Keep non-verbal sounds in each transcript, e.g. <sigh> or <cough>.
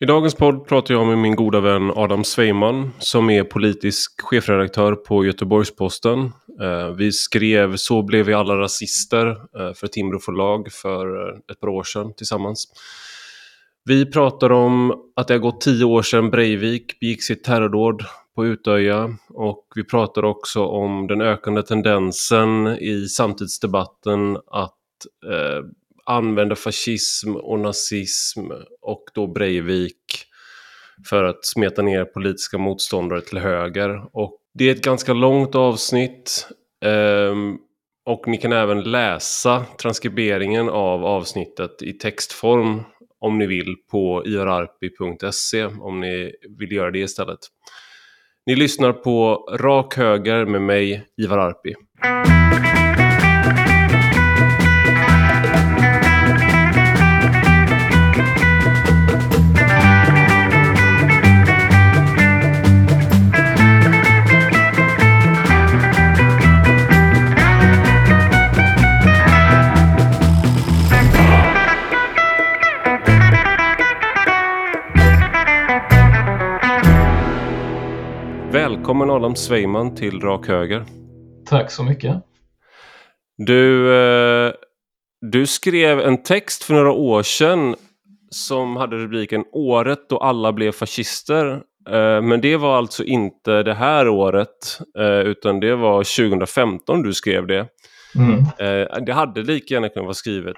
I dagens podd pratar jag med min goda vän Adam Sveiman som är politisk chefredaktör på Göteborgs-Posten. Eh, vi skrev Så blev vi alla rasister eh, för Timbro förlag för eh, ett par år sedan tillsammans. Vi pratar om att det har gått tio år sedan Breivik begick sitt terrordåd på Utöja och vi pratar också om den ökande tendensen i samtidsdebatten att eh, använda fascism och nazism och då Breivik för att smeta ner politiska motståndare till höger. Och det är ett ganska långt avsnitt um, och ni kan även läsa transkriberingen av avsnittet i textform om ni vill på irarpi.se om ni vill göra det istället. Ni lyssnar på Rak Höger med mig, Ivar Arpi. Välkommen Adam Sveiman till Rak Höger. Tack så mycket. Du, eh, du skrev en text för några år sedan som hade rubriken Året då alla blev fascister. Eh, men det var alltså inte det här året eh, utan det var 2015 du skrev det. Mm. Det hade lika gärna kunnat vara skrivet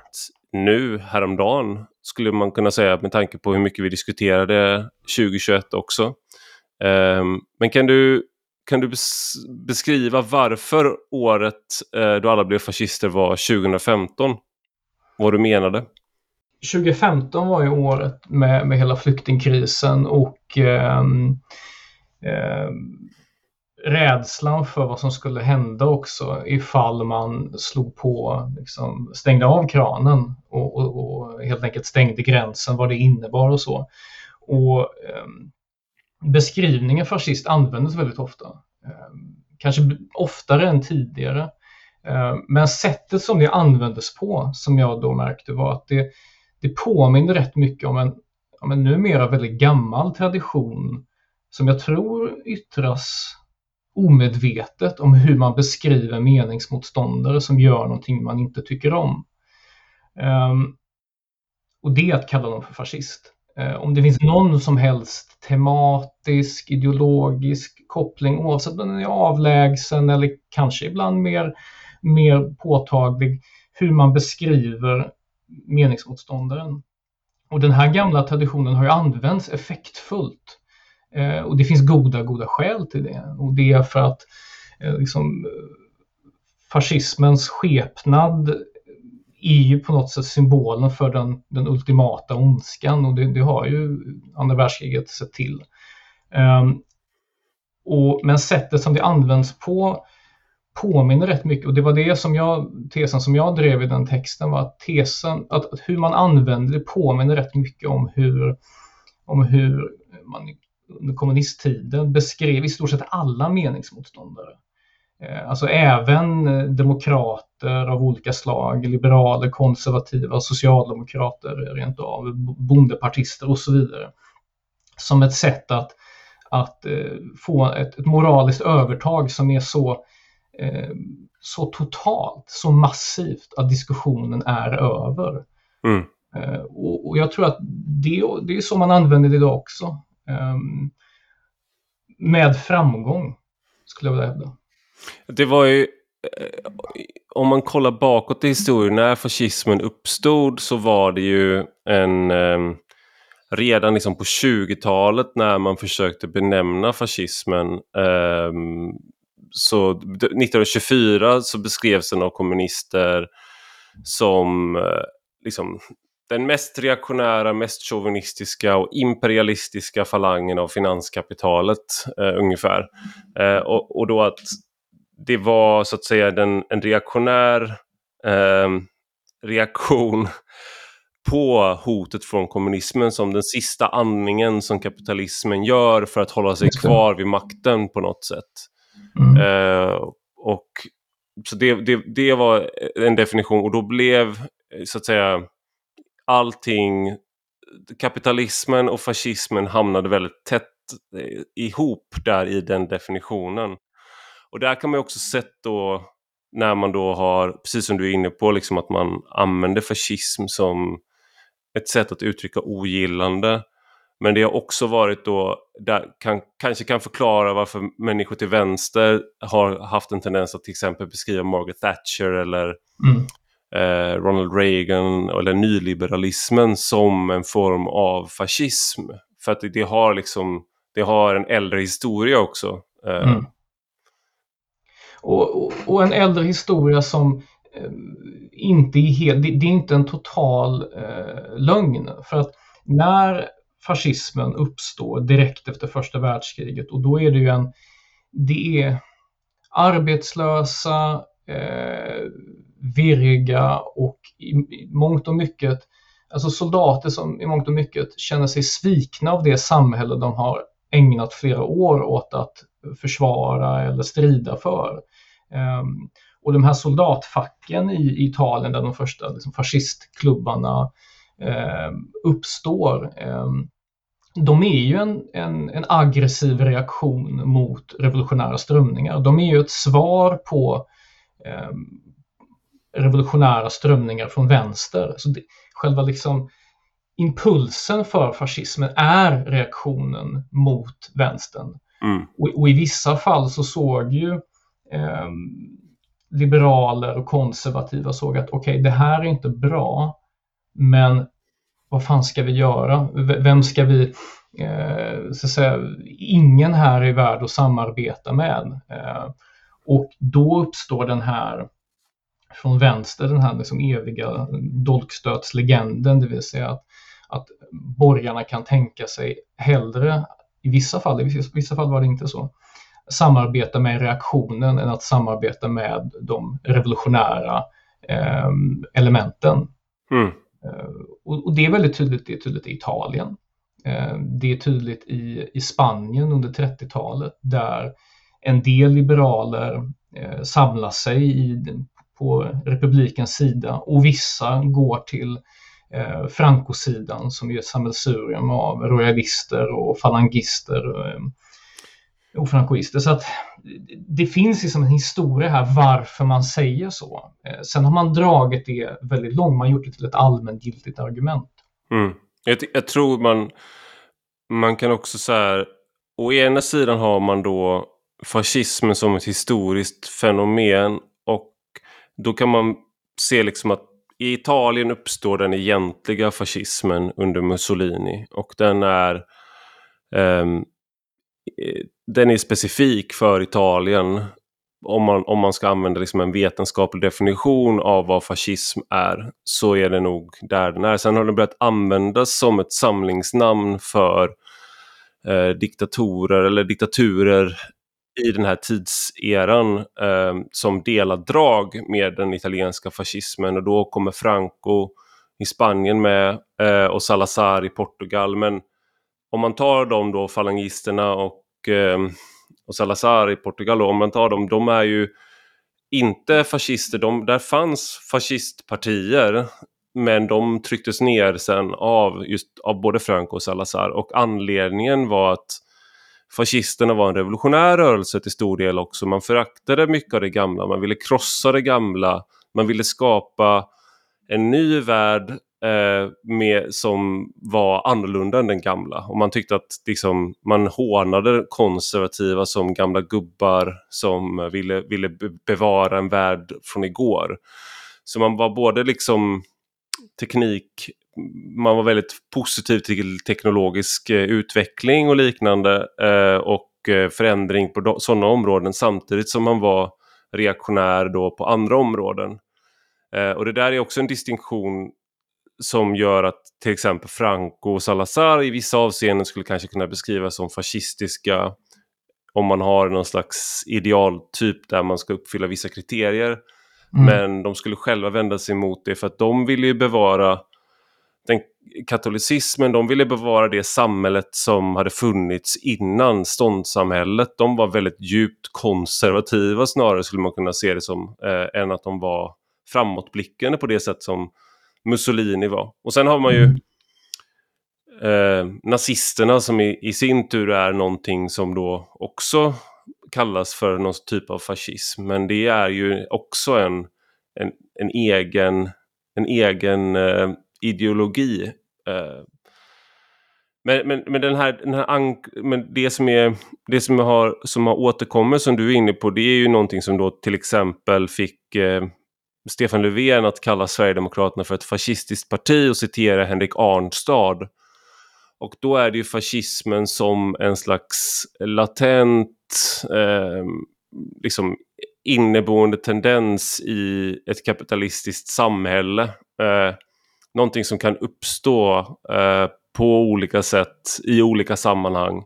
nu, häromdagen, skulle man kunna säga med tanke på hur mycket vi diskuterade 2021 också. Ehm, men kan du, kan du beskriva varför året eh, då alla blev fascister var 2015? Vad du menade? 2015 var ju året med, med hela flyktingkrisen och eh, eh, rädslan för vad som skulle hända också ifall man slog på, liksom, stängde av kranen och, och, och helt enkelt stängde gränsen, vad det innebar och så. Och eh, beskrivningen fascist användes väldigt ofta. Ehm, kanske oftare än tidigare. Ehm, men sättet som det användes på, som jag då märkte, var att det, det påminner rätt mycket om en, om en numera väldigt gammal tradition som jag tror yttras omedvetet om hur man beskriver meningsmotståndare som gör någonting man inte tycker om. Um, och det är att kalla dem för fascist. Eh, om det finns någon som helst tematisk, ideologisk koppling oavsett om den är avlägsen eller kanske ibland mer, mer påtaglig, hur man beskriver meningsmotståndaren. Och den här gamla traditionen har ju använts effektfullt. Eh, och det finns goda, goda skäl till det. Och det är för att eh, liksom, eh, fascismens skepnad är ju på något sätt symbolen för den, den ultimata ondskan och det, det har ju andra världskriget sett till. Um, och, men sättet som det används på påminner rätt mycket och det var det som jag, tesen som jag drev i den texten var att tesen, att, att hur man använder det påminner rätt mycket om hur, om hur man under kommunisttiden beskrev i stort sett alla meningsmotståndare. Ehm, alltså även demokrater demokrater av olika slag, liberaler, konservativa, socialdemokrater rent av, bondepartister och så vidare. Som ett sätt att, att eh, få ett, ett moraliskt övertag som är så, så totalt, så massivt att diskussionen är över. Mm. Och, och, jag tror att det, det är så man använder det idag också. Ehm, med framgång, skulle jag vilja hävda. Det var ju, eh, Eh, om man kollar bakåt i historien, när fascismen uppstod så var det ju en... Eh, redan liksom på 20-talet när man försökte benämna fascismen eh, så 1924 så beskrevs den av kommunister som eh, liksom den mest reaktionära, mest chauvinistiska och imperialistiska falangen av finanskapitalet eh, ungefär. Eh, och, och, då att det var så att säga den, en reaktionär eh, reaktion på hotet från kommunismen som den sista andningen som kapitalismen gör för att hålla sig kvar vid makten på något sätt. Mm. Eh, och så det, det, det var en definition och då blev så att säga allting kapitalismen och fascismen hamnade väldigt tätt eh, ihop där i den definitionen. Och där kan man också sett då när man då har, precis som du är inne på, liksom att man använder fascism som ett sätt att uttrycka ogillande. Men det har också varit då, där kan, kanske kan förklara varför människor till vänster har haft en tendens att till exempel beskriva Margaret Thatcher eller mm. eh, Ronald Reagan eller nyliberalismen som en form av fascism. För att det, det har liksom, det har en äldre historia också. Eh. Mm. Och, och, och, en äldre historia som eh, inte är helt, det, det, är inte en total eh, lögn. För att när fascismen uppstår direkt efter första världskriget och då är det ju en, det är arbetslösa, eh, virriga och i, i mångt och mycket, alltså soldater som i mångt och mycket känner sig svikna av det samhälle de har ägnat flera år åt att försvara eller strida för. Um, och de här soldatfacken i, Italien där de första liksom, fascistklubbarna eh, uppstår, eh, de är ju en, en, en, aggressiv reaktion mot revolutionära strömningar. De är ju ett svar på revolutionära strömningar från vänster. Så det, själva liksom impulsen för fascismen är reaktionen mot vänstern. Mm. Och, och, i vissa fall så såg ju eh, liberaler och konservativa såg att okej, okay, det här är inte bra, men vad fan ska vi göra? Vem ska vi, eh, så att säga, ingen här är värd att samarbeta med. Eh, och då uppstår den här från vänster, den här liksom eviga dolkstötslegenden, det vill säga att, att borgarna kan tänka sig hellre, i vissa fall, i vissa fall var det inte så, samarbeta med reaktionen än att samarbeta med de revolutionära eh, elementen. Mm. Eh, och, och, det är väldigt tydligt, det är tydligt i Italien. Eh, det är tydligt i, i Spanien under 30-talet där en del liberaler eh, samlar sig i, på republikens sida och vissa går till eh, Franco-sidan som är ett sammelsurium av royalister och falangister eh, och francoister. Så att det finns liksom en historia här varför man säger så. Eh, sen har man dragit det väldigt långt, man har gjort det till ett allmängiltigt argument. Mm. Jag, jag, tror man, man kan också säga, å ena sidan har man då fascismen som ett historiskt fenomen och då kan man se liksom att i Italien uppstår den egentliga fascismen under Mussolini och den är um, Eh, den är specifik för Italien. Om man, om man ska använda liksom en vetenskaplig definition av vad fascism är så är det nog där den är. Sen har den börjat användas som ett samlingsnamn för eh, diktatorer eller diktaturer i den här tidseran eh, som delar drag med den italienska fascismen och då kommer Franco i Spanien med eh, och Salazar i Portugal. Men om man tar de då falangisterna och eh, och Salazar i Portugal, om man tar dem, de är ju inte fascister. De, där fanns fascistpartier, men de trycktes ner sen av, just, av både Franco och Salazar. Och anledningen var att fascisterna var en revolutionär rörelse till stor del också. Man föraktade mycket av det gamla, man ville krossa det gamla, man ville skapa en ny värld Eh, med, som var annorlunda än den gamla. Och man tyckte att liksom, man hånade konservativa som gamla gubbar som ville, ville bevara en värld från igår. Så man var både liksom teknik, man var väldigt positiv till teknologisk eh, utveckling och liknande eh, och eh, förändring på sådana områden samtidigt som man var reaktionär då på andra områden. Eh, och det där är också en distinktion som gör att till exempel Franco och Salazar i vissa avseenden skulle kanske kunna beskrivas som fascistiska om man har någon slags idealtyp där man ska uppfylla vissa kriterier. Mm. Men de skulle själva vända sig emot det för att de ville ju bevara den katolicismen, de ville bevara det samhället som hade funnits innan ståndssamhället. De var väldigt djupt konservativa snarare skulle man kunna se det som, eh, än att de var framåtblickande på det sätt som Mussolini var. Och sen har man ju mm. eh, nazisterna som i, i, sin tur är någonting som då också kallas för någon typ av fascism. Men det är ju också en, en, en egen, en egen eh, ideologi. Eh, men, men, men, den här, den här men det som, är, det som, har, som har återkommit som du är inne på det är ju någonting som då till exempel fick eh, Stefan Löfven att kalla Sverigedemokraterna för ett fascistiskt parti och citera Henrik Arnstad. Och då är det ju fascismen som en slags latent eh, liksom inneboende tendens i ett kapitalistiskt samhälle. Eh, någonting som kan uppstå eh, på olika sätt i olika sammanhang.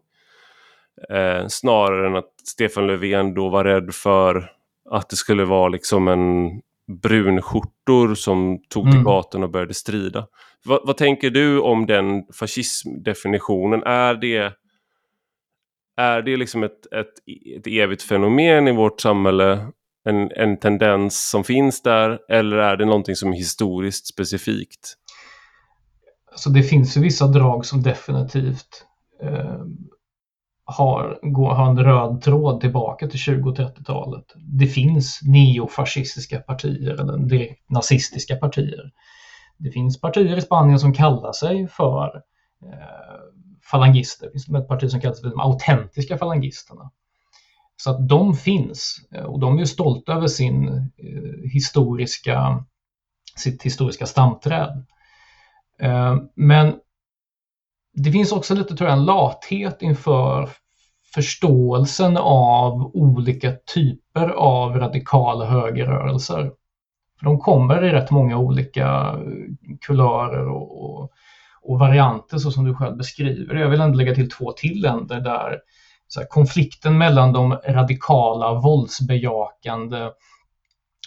Eh, snarare än att Stefan Löfven då var rädd för att det skulle vara liksom en brunskjortor som tog mm. till gatorna och började strida. Va, vad tänker du om den fascismdefinitionen? Är det, är det liksom ett, ett, ett evigt fenomen i vårt samhälle? En, en tendens som finns där? Eller är det någonting som är historiskt specifikt? Alltså det finns ju vissa drag som definitivt eh, har, går, har en röd tråd tillbaka till 20 och 30-talet. Det finns neofascistiska partier eller direkt nazistiska partier. Det finns partier i Spanien som kallar sig för eh, falangister. Det finns ett parti som kallar sig för de autentiska falangisterna. Så att de finns och de är stolta över sin eh, historiska, sitt historiska stamträd. Eh, men det finns också lite tror jag, en lathet inför förståelsen av olika typer av radikala högerrörelser. För de kommer i rätt många olika kulörer och, och, och varianter så som du själv beskriver. Jag vill ändå lägga till två till länder där här, konflikten mellan de radikala, våldsbejakande,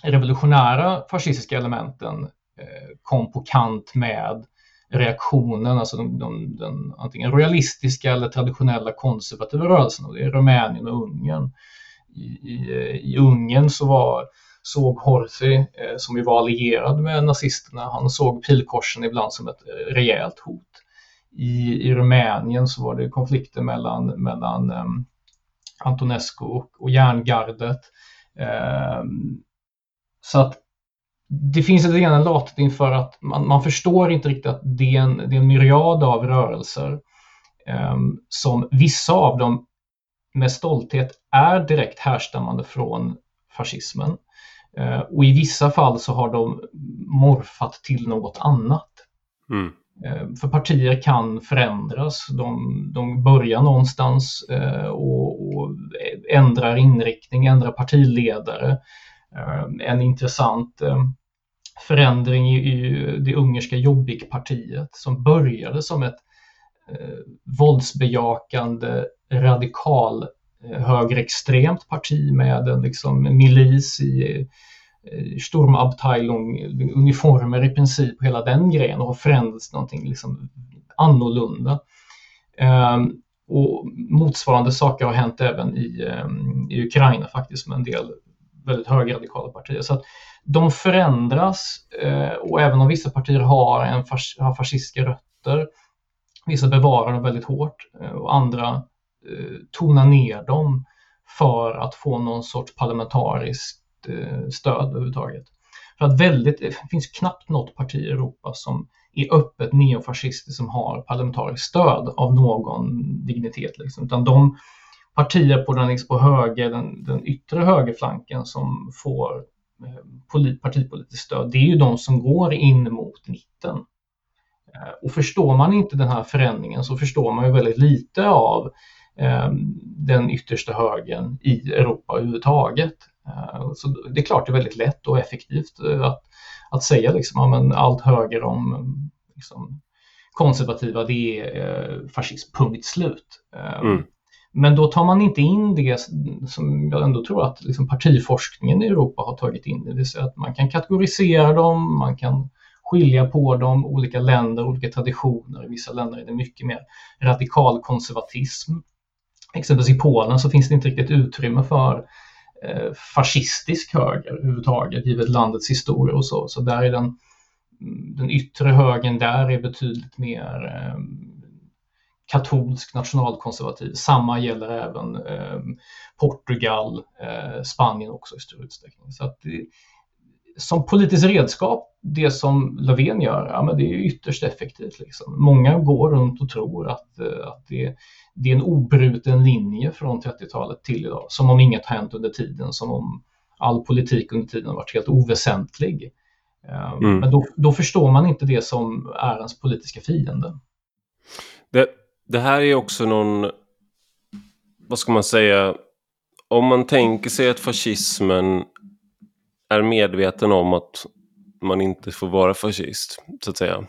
revolutionära fascistiska elementen eh, kom på kant med reaktionen, alltså de, de, den antingen royalistiska eller traditionella konservativa rörelsen, och det är Rumänien och Ungern. I, i, i Ungern så var, såg Horthy, eh, som ju var allierad med nazisterna, han såg pilkorsen ibland som ett eh, rejält hot. I, i Rumänien så var det konflikter mellan, mellan eh, Antonescu och, och järngardet. Eh, så att det finns ett ena latet inför att man, man, förstår inte riktigt att det är en, det är en myriad av rörelser eh, som vissa av dem med stolthet är direkt härstammande från fascismen. Eh, och i vissa fall så har de morfat till något annat. Mm. Eh, för partier kan förändras, de, de börjar någonstans eh, och, och ändrar inriktning, ändrar partiledare. Eh, en intressant eh, förändring i, i det ungerska Jobbik-partiet som började som ett eh, våldsbejakande radikal eh, högerextremt parti med en liksom, milis i eh, Sturmabteilung, uniformer i princip, hela den grejen och har förändrats till någonting liksom annorlunda. Eh, och motsvarande saker har hänt även i, ehm, i Ukraina faktiskt med en del väldigt högerradikala partier. Så att de förändras eh, och även om vissa partier har, en fas har fascistiska rötter, vissa bevarar dem väldigt hårt eh, och andra eh, tonar ner dem för att få någon sorts parlamentariskt eh, stöd överhuvudtaget. För att väldigt, det finns knappt något parti i Europa som är öppet neofascistiskt som har parlamentariskt stöd av någon dignitet. Liksom. Utan de partier på den, liksom på höger, den, den yttre högerflanken som får Eh, partipolitiskt stöd, det är ju de som går in mot mitten. Eh, och förstår man inte den här förändringen så förstår man ju väldigt lite av eh, den yttersta högern i Europa överhuvudtaget. Så det är klart det är väldigt lätt och effektivt att, att säga liksom, ja, allt höger om liksom, konservativa det är fascism, punkt slut. Mm. Men då tar man inte in det som jag ändå tror att liksom partiforskningen i Europa har tagit in, det vill säga att man kan kategorisera dem, man kan skilja på dem, olika länder, olika traditioner. I vissa länder är det mycket mer radikal konservatism. Exempelvis i Polen så finns det inte riktigt utrymme för eh, fascistisk höger överhuvudtaget, givet landets historia och så. Så där är den, mm, den yttre högen där är betydligt mer eh, katolsk nationalkonservativ. Samma gäller även eh, Portugal, eh, Spanien också i stor utsträckning. Så att, som politiskt redskap, det som Löfven gör, ja, men det är ytterst effektivt. Liksom. Många går runt och tror att, eh, att det, det är en obruten linje från 30-talet till idag, som om inget hänt under tiden, som om all politik under tiden har varit helt oväsentlig. Eh, mm. Men då, då, förstår man inte det som är ens politiska fiende. Det, det här är också någon, vad ska man säga, om man tänker sig att fascismen är medveten om att man inte får vara fascist, så att säga,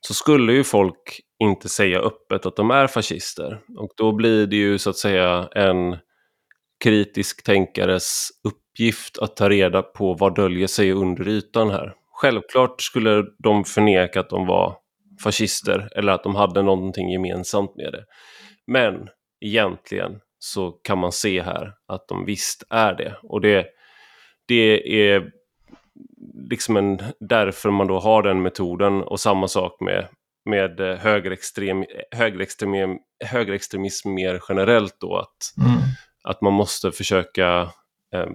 så skulle ju folk inte säga öppet att de är fascister. Och då blir det ju så att säga en kritisk tänkares uppgift att ta reda på vad döljer sig under ytan här. Självklart skulle de förneka att de var fascister eller att de hade någonting gemensamt med det. Men egentligen så kan man se här att de visst är det. Och det, det är liksom en, därför man då har den metoden och samma sak med, med högerextrem, högerextrem, högerextremism mer generellt då. Att, mm. att man måste försöka eh,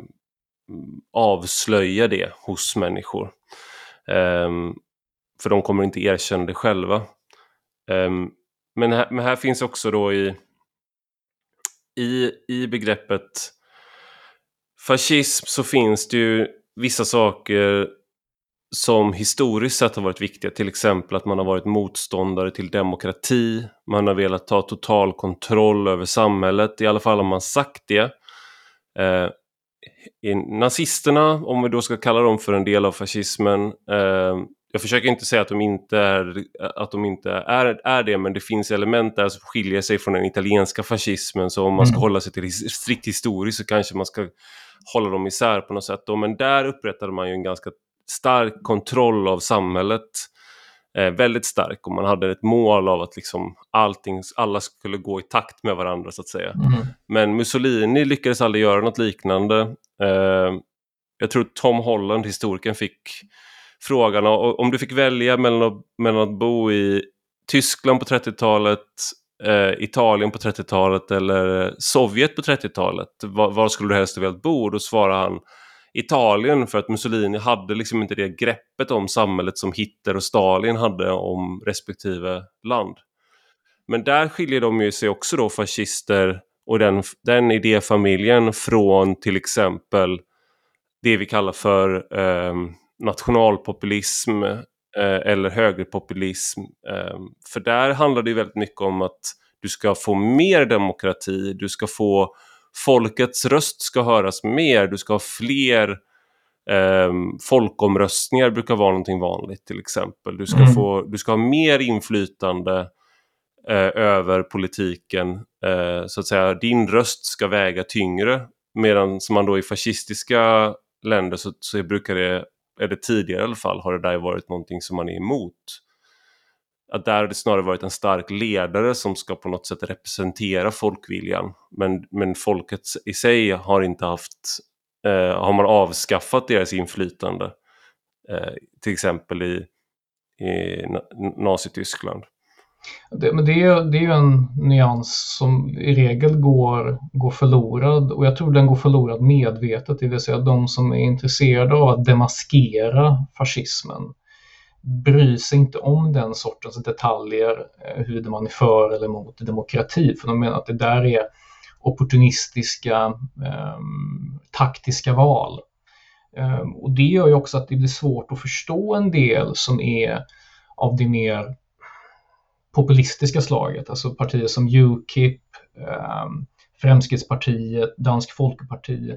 avslöja det hos människor. Um, för de kommer inte erkänna det själva. Um, men, här, men här finns också då i, i, i begreppet fascism så finns det ju vissa saker som historiskt sett har varit viktiga. Till exempel att man har varit motståndare till demokrati. Man har velat ta total kontroll över samhället. I alla fall har man sagt det. Eh, nazisterna, om vi då ska kalla dem för en del av fascismen, eh, jag försöker inte säga att de inte, är, att de inte är, är det, men det finns element där som skiljer sig från den italienska fascismen. Så om man ska mm. hålla sig till strikt historiskt så kanske man ska hålla dem isär på något sätt. Då. Men där upprättade man ju en ganska stark kontroll av samhället. Eh, väldigt stark och man hade ett mål av att liksom allting, alla skulle gå i takt med varandra så att säga. Mm. Men Mussolini lyckades aldrig göra något liknande. Eh, jag tror Tom Holland, historikern, fick frågan om du fick välja mellan att, mellan att bo i Tyskland på 30-talet, eh, Italien på 30-talet eller eh, Sovjet på 30-talet. Var, var, skulle du helst velat bo? Och då svarade han Italien för att Mussolini hade liksom inte det greppet om samhället som Hitler och Stalin hade om respektive land. Men där skiljer de ju sig också då fascister och den, den idéfamiljen från till exempel det vi kallar för eh, nationalpopulism eh, eller högerpopulism. Eh, för där handlar det väldigt mycket om att du ska få mer demokrati, du ska få folkets röst ska höras mer, du ska ha fler eh, folkomröstningar brukar vara någonting vanligt till exempel. Du ska, mm. få, du ska ha mer inflytande eh, över politiken, eh, så att säga din röst ska väga tyngre. Medan som man då i fascistiska länder så, så brukar det eller tidigare i alla fall, har det där varit någonting som man är emot. Att där har det snarare varit en stark ledare som ska på något sätt representera folkviljan. Men, men folket i sig har inte haft, eh, har man avskaffat deras inflytande. Eh, till exempel i, i Nazityskland. Det, men det är, det är ju en nyans som i regel går, går förlorad. Och jag tror den går förlorad medvetet, det vill säga de som är intresserade av att demaskera fascismen bryr sig inte om den sortens detaljer, eh, huruvida man är för eller emot demokrati, för de menar att det där är opportunistiska eh, taktiska val. Eh, och det gör ju också att det blir svårt att förstå en del som är av det mer populistiska slaget, alltså partier som Ukip, eh, Fremskrittspartiet, Dansk Folkeparti,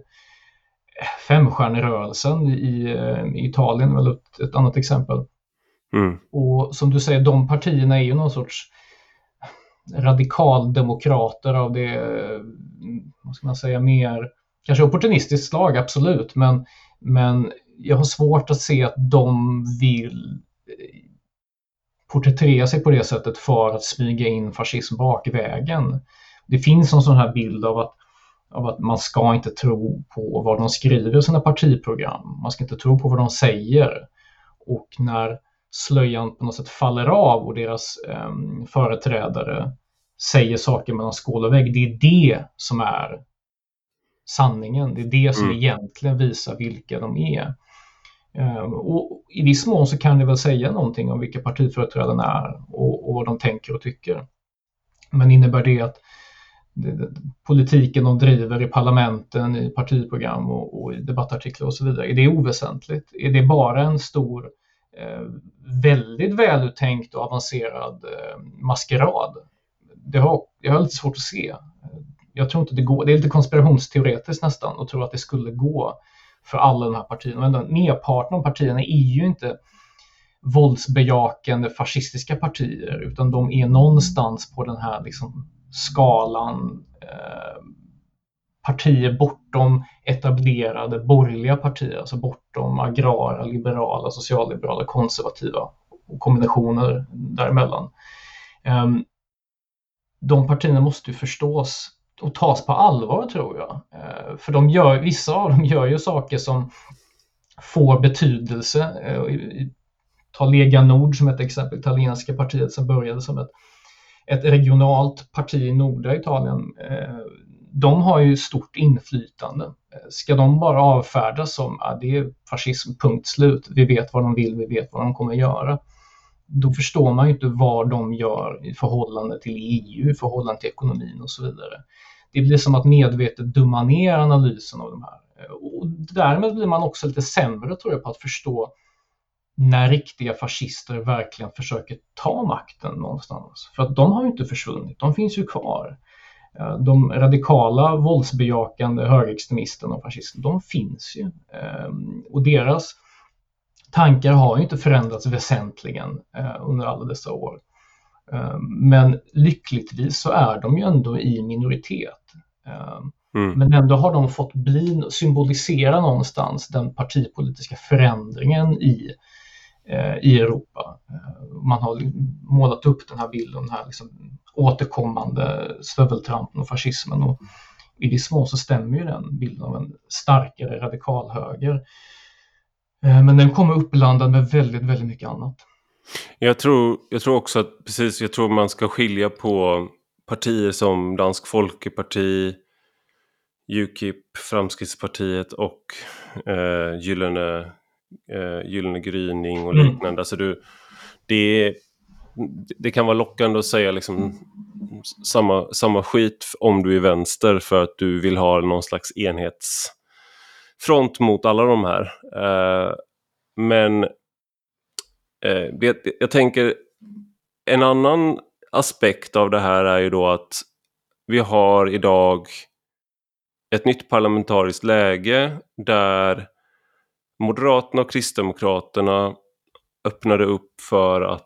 Femstjärnerörelsen i, i Italien väl ett, ett annat exempel. Mm. Och som du säger, de partierna är ju någon sorts radikaldemokrater av det, vad ska man säga, mer kanske opportunistiskt slag, absolut, men, men jag har svårt att se att de vill porträttera sig på det sättet för att smyga in fascism bakvägen. Det finns en sån här bild av att, av att man ska inte tro på vad de skriver i sina partiprogram. Man ska inte tro på vad de säger. Och när slöjan på något sätt faller av och deras eh, företrädare säger saker mellan skål och vägg. Det är det som är sanningen. Det är det som mm. egentligen visar vilka de är. Ehm, och I viss mån så kan det väl säga någonting om vilka partiföreträdarna är och, och vad de tänker och tycker. Men innebär det att politiken de driver i parlamenten, i partiprogram och, och, i debattartiklar och så vidare, är det oväsentligt? Är det bara en stor, eh, väldigt väluttänkt och avancerad eh, maskerad? Det har, jag har lite svårt att se. Jag tror inte det går. Det är lite konspirationsteoretiskt nästan att tro att det skulle gå för alla de här partierna. Men merparten av partierna är ju inte våldsbejakande fascistiska partier utan de är någonstans på den här liksom skalan eh, partier bortom etablerade borgerliga partier, alltså bortom agrara, liberala, socialliberala, konservativa och kombinationer däremellan. Eh, de partierna måste ju förstås och tas på allvar tror jag. Eh, för de gör, vissa av dem gör ju saker som får betydelse. Eh, ta Lega Nord som ett exempel, italienska partiet som började som ett ett regionalt parti i norra Italien, eh, de har ju stort inflytande. Ska de bara avfärdas som att det är fascism, punkt slut, vi vet vad de vill, vi vet vad de kommer göra. Då förstår man ju inte vad de gör i förhållande till EU, i förhållande till ekonomin och så vidare. Det blir som att medvetet dumma ner analysen av de här. Och därmed blir man också lite sämre tror jag på att förstå när riktiga fascister verkligen försöker ta makten någonstans. För att de har ju inte försvunnit, de finns ju kvar. Eh, de radikala våldsbejakande högerextremisterna och fascisterna, de finns ju. Ehm, och deras tankar har ju inte förändrats väsentligen eh, under alla dessa år. Ehm, men lyckligtvis så är de ju ändå i minoritet. Ehm, mm. Men ändå har de fått bli, symbolisera någonstans den partipolitiska förändringen i Eh, i Europa. Eh, man har målat upp den här bilden, den här liksom återkommande stöveltrampen och fascismen. Och I viss mån så stämmer ju den bilden av en starkare radikalhöger. Eh, men den kommer uppblandad med väldigt, väldigt mycket annat. Jag tror, jag tror också att precis, jag tror man ska skilja på partier som Dansk Folkeparti, Ukip, Framskrittspartiet och eh, Gyllene eh, Gyllene gryning och mm. liknande. Mm. Alltså du, det, det kan vara lockande att säga liksom samma, samma skit om du är vänster för att du vill ha någon slags front mot alla de här. Eh, men eh, det, jag tänker en annan aspekt av det här är ju då att vi har idag ett nytt parlamentariskt läge där Moderaterna och Kristdemokraterna öppnade upp för att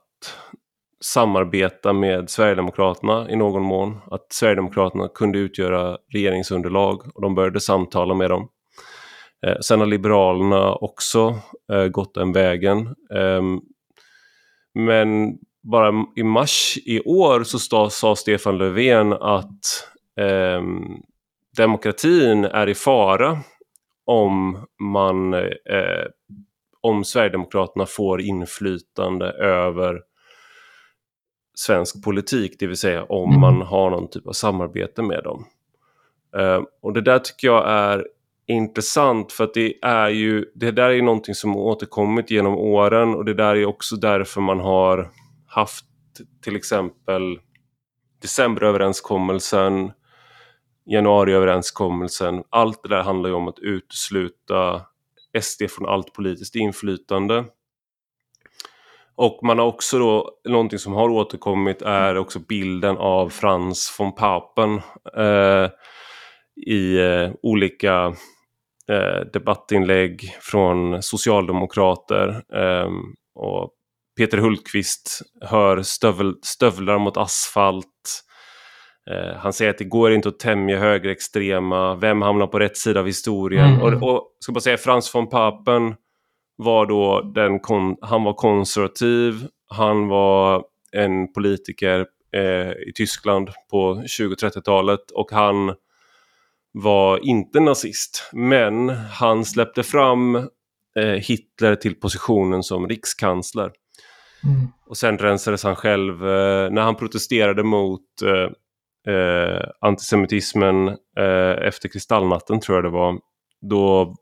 samarbeta med Sverigedemokraterna i någon mån. Att Sverigedemokraterna kunde utgöra regeringsunderlag och de började samtala med dem. Eh, sen har Liberalerna också eh, gått den vägen. Eh, men bara i mars i år så stod, sa Stefan Löfven att ehm, demokratin är i fara om man eh, om Sverigedemokraterna får inflytande över svensk politik, det vill säga om mm. man har någon typ av samarbete med dem. Eh, och det där tycker jag är intressant för att det är ju, det där är ju någonting som återkommit genom åren och det där är också därför man har haft till exempel decemberöverenskommelsen januariöverenskommelsen. Allt det där handlar ju om att utesluta SD från allt politiskt inflytande. Och man har också då, någonting som har återkommit är också bilden av Frans von Papen eh, i eh, olika eh, debattinlägg från socialdemokrater. Ehm, och Peter Hultqvist hör stövel, stövlar mot asfalt. Eh, han säger att det går inte att tämja högerextrema, vem hamnar på rätt sida av historien? Mm. Och, och ska bara säga, Frans von Papen var då den, han var konservativ, han var en politiker eh, i Tyskland på 20-30-talet och han var inte nazist. Men han släppte fram eh, Hitler till positionen som rikskansler. Mm. Och sen rensades han själv, eh, när han protesterade mot eh, eh, antisemitismen eh, efter kristallnatten tror jag det var. Då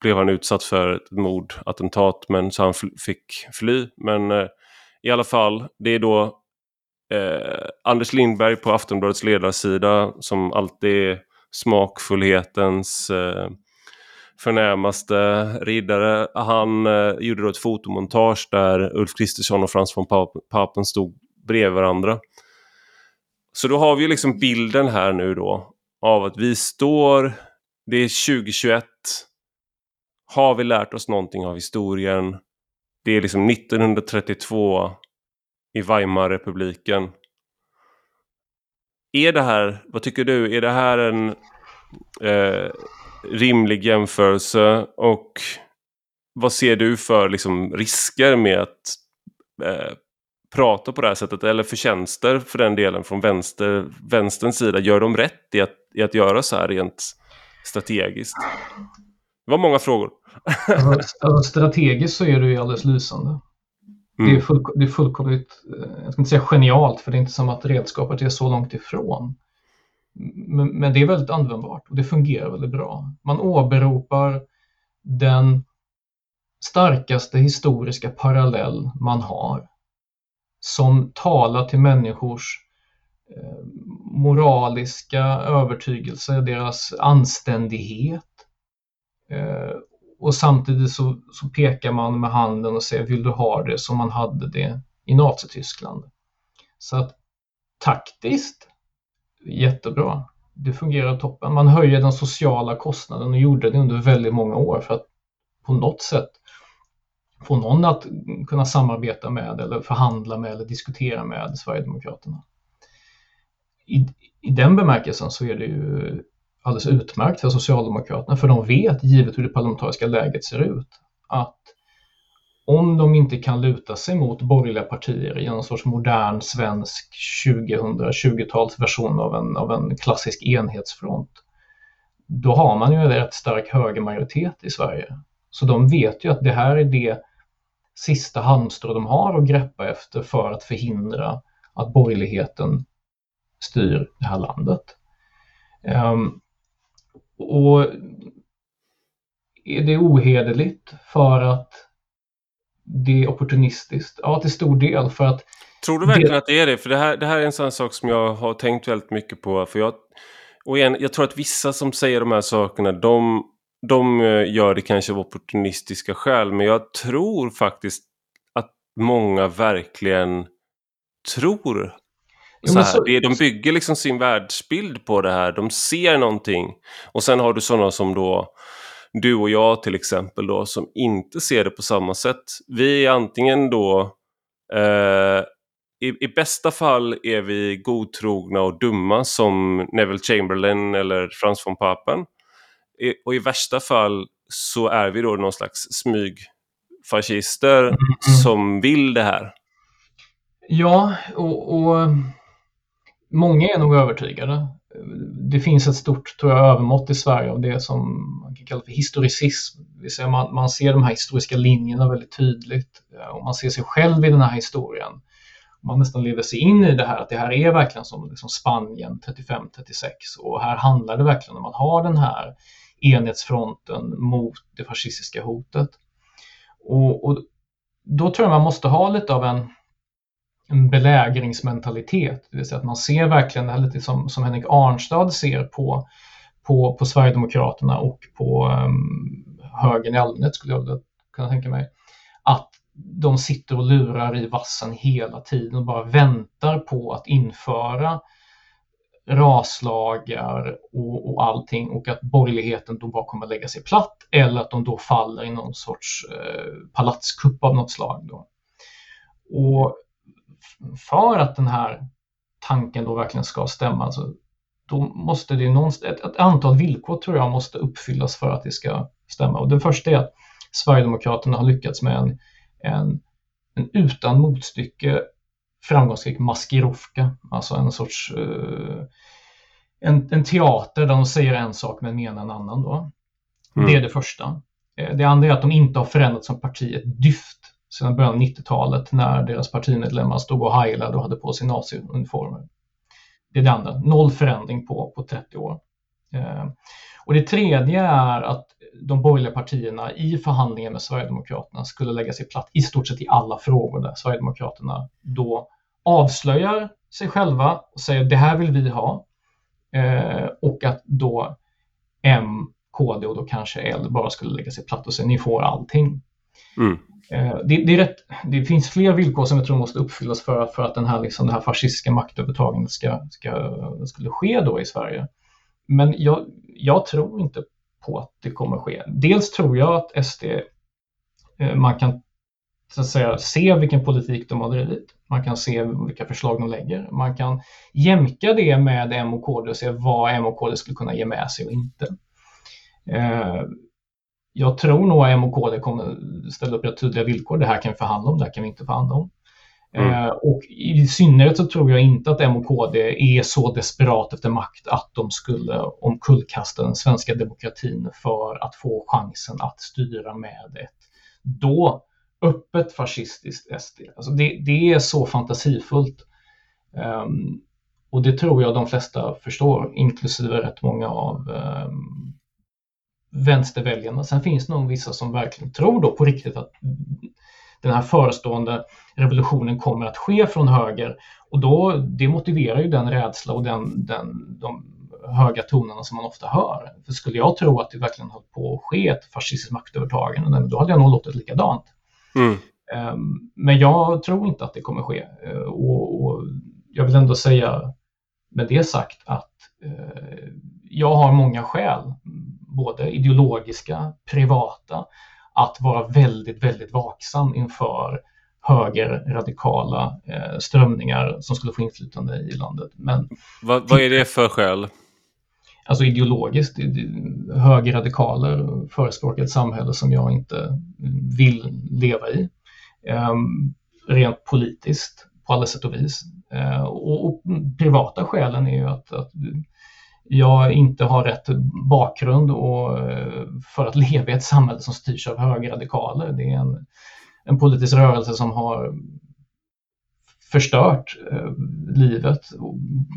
blev han utsatt för ett mordattentat men så han fick fly. Men eh, i alla fall, det är då Anders Lindberg på Aftonbladets ledarsida som alltid smakfullhetens eh, förnämaste riddare. Han eh, gjorde då ett fotomontage där Ulf Kristersson och Frans von Papen stod bredvid varandra. Så då har vi liksom bilden här nu då av att vi står, det är 2021. Har vi lärt oss någonting av historien? Det är liksom 1932 i Weimarrepubliken. Är det här, vad tycker du, är det här en eh, rimlig jämförelse och vad ser du för liksom, risker med att eh, prata på det här sättet eller förtjänster för den delen från vänster, vänsterns sida? Gör de rätt i att, i att göra så här rent strategiskt? Det var många frågor. alltså, alltså, strategiskt så är det ju alldeles lysande. Mm. Det, är mm. full, det är fullkomligt, eh, jag ska inte säga genialt, för det är inte som att redskapet är så långt ifrån. Men, men det är väldigt användbart och det fungerar väldigt bra. Man åberopar den starkaste historiska parallell man har som talar till människors eh, moraliska övertygelse, deras anständighet. Och samtidigt så, så, pekar man med handen och säger vill du ha det som man hade det i Nazityskland. Så att taktiskt, jättebra. Det fungerar toppen. Man höjer den sociala kostnaden och gjorde det under väldigt många år för att på något sätt få någon att kunna samarbeta med eller förhandla med eller diskutera med Sverigedemokraterna. I, i den bemärkelsen så är det ju alldeles utmärkt för Socialdemokraterna för de vet, givet hur det parlamentariska läget ser ut, att om de inte kan luta sig mot borgerliga partier i en sorts modern svensk 2020-talsversion av en, av en klassisk enhetsfront, då har man ju en rätt stark högermajoritet i Sverige. Så de vet ju att det här är det sista halmstrå de har att greppa efter för att förhindra att borgerligheten styr det här landet. Um, och är det ohederligt för att det är opportunistiskt? Ja, till stor del för att... Tror du verkligen det... att det är det? För det här, det här är en sån sak som jag har tänkt väldigt mycket på. För jag, och igen, jag tror att vissa som säger de här sakerna, de de eh, gör det kanske av opportunistiska skäl men jag tror faktiskt att många verkligen tror så här. Så... De bygger liksom sin världsbild på det här. De ser någonting. Och sen har du sådana som då du och jag till exempel då som inte ser det på samma sätt. Vi är antingen då eh, i, i, bästa fall är vi godtrogna och dumma som Neville Chamberlain eller Frans von Papen och i värsta fall så är vi då någon slags smygfascister mm. som vill det här. Ja, och, och, många är nog övertygade. Det finns ett stort tror jag, övermått i Sverige av det som man kan kalla för historicism. Det säga man, man ser de här historiska linjerna väldigt tydligt eh, och man ser sig själv i den här historien. Man nästan lever sig in i det här att det här är verkligen som liksom Spanien 35-36 och här handlar det verkligen om att ha den här enhetsfronten mot det fascistiska hotet. Och, och då tror jag man måste ha lite av en, en belägringsmentalitet, det vill säga att man ser verkligen det här lite som, som Henrik Arnstad ser på, på, på Sverigedemokraterna och på um, högern i allmänhet skulle jag kunna tänka mig. Att de sitter och lurar i vassen hela tiden och bara väntar på att införa raslagar och, och allting och att borgerligheten då bara kommer lägga sig platt eller att de då faller i någon sorts eh, palatskupp av något slag. Då. Och för att den här tanken då verkligen ska stämma, alltså, då måste det någonstans, ett, ett, antal villkor tror jag måste uppfyllas för att det ska stämma. Och det första är att Sverigedemokraterna har lyckats med en, en, en utan motstycke framgångsrik maskirovka, alltså en sorts uh, en, en, teater där de säger en sak men menar en annan. Då. Mm. Det är det första. Eh, det andra är att de inte har förändrats som parti ett dyft sedan början av 90-talet när deras partimedlemmar stod och heilade och hade på sig naziuniformer. Det är det andra. Noll förändring på, på 30 år. Eh, och det tredje är att de borgerliga partierna i förhandlingen med Sverigedemokraterna skulle lägga sig platt i stort sett i alla frågor där Sverigedemokraterna då avslöjar sig själva och säger det här vill vi ha. Eh, och att då M, KD och då kanske L bara skulle lägga sig platt och säga ni får allting. Mm. Eh, det, det, är rätt, det finns fler villkor som jag tror måste uppfyllas för, för att den här, liksom, det här fascistiska maktövertagandet ska, ska, skulle ske då i Sverige. Men jag, jag tror inte på att det kommer ske. Dels tror jag att SD, eh, man kan så att säga, se vilken politik de har drivit. Man kan se vilka förslag de lägger. Man kan jämka det med M och KD och se vad M och KD skulle kunna ge med sig och inte. Eh, jag tror nog att M och KD kommer ställa upp rätt tydliga villkor. Det här kan vi förhandla om, det här kan vi inte förhandla om. Mm. Eh, och i synnerhet så tror jag inte att M och KD är så desperat efter makt att de skulle omkullkasta den svenska demokratin för att få chansen att styra med ett då öppet fascistiskt SD. Alltså det, det är så fantasifullt. Um, och det tror jag de flesta förstår, inklusive rätt många av um, vänsterväljarna. Sen finns det nog vissa som verkligen tror då på riktigt att den här förestående revolutionen kommer att ske från höger och då, det motiverar ju den rädsla och den, den, de höga tonerna som man ofta hör. För skulle jag tro att det verkligen höll på att ske ett fascistiskt maktövertagande, då hade jag nog låtit likadant. Mm. Ehm, men jag tror inte att det kommer ske. Ehm, och, och jag vill ändå säga med det sagt att eh, jag har många skäl, både ideologiska, privata, att vara väldigt, väldigt vaksam inför högerradikala eh, strömningar som skulle få inflytande i landet. Men, vad, vad är det för skäl? Alltså ideologiskt, högerradikaler förespråkar ett samhälle som jag inte vill leva i. Um, rent politiskt på alla sätt och vis. Uh, och, och, privata skälen är ju att, att jag inte har rätt bakgrund och, eh, för att <laughs> leva i ett samhälle som styrs av högerradikaler. Det är en, en politisk rörelse som har förstört eh, livet och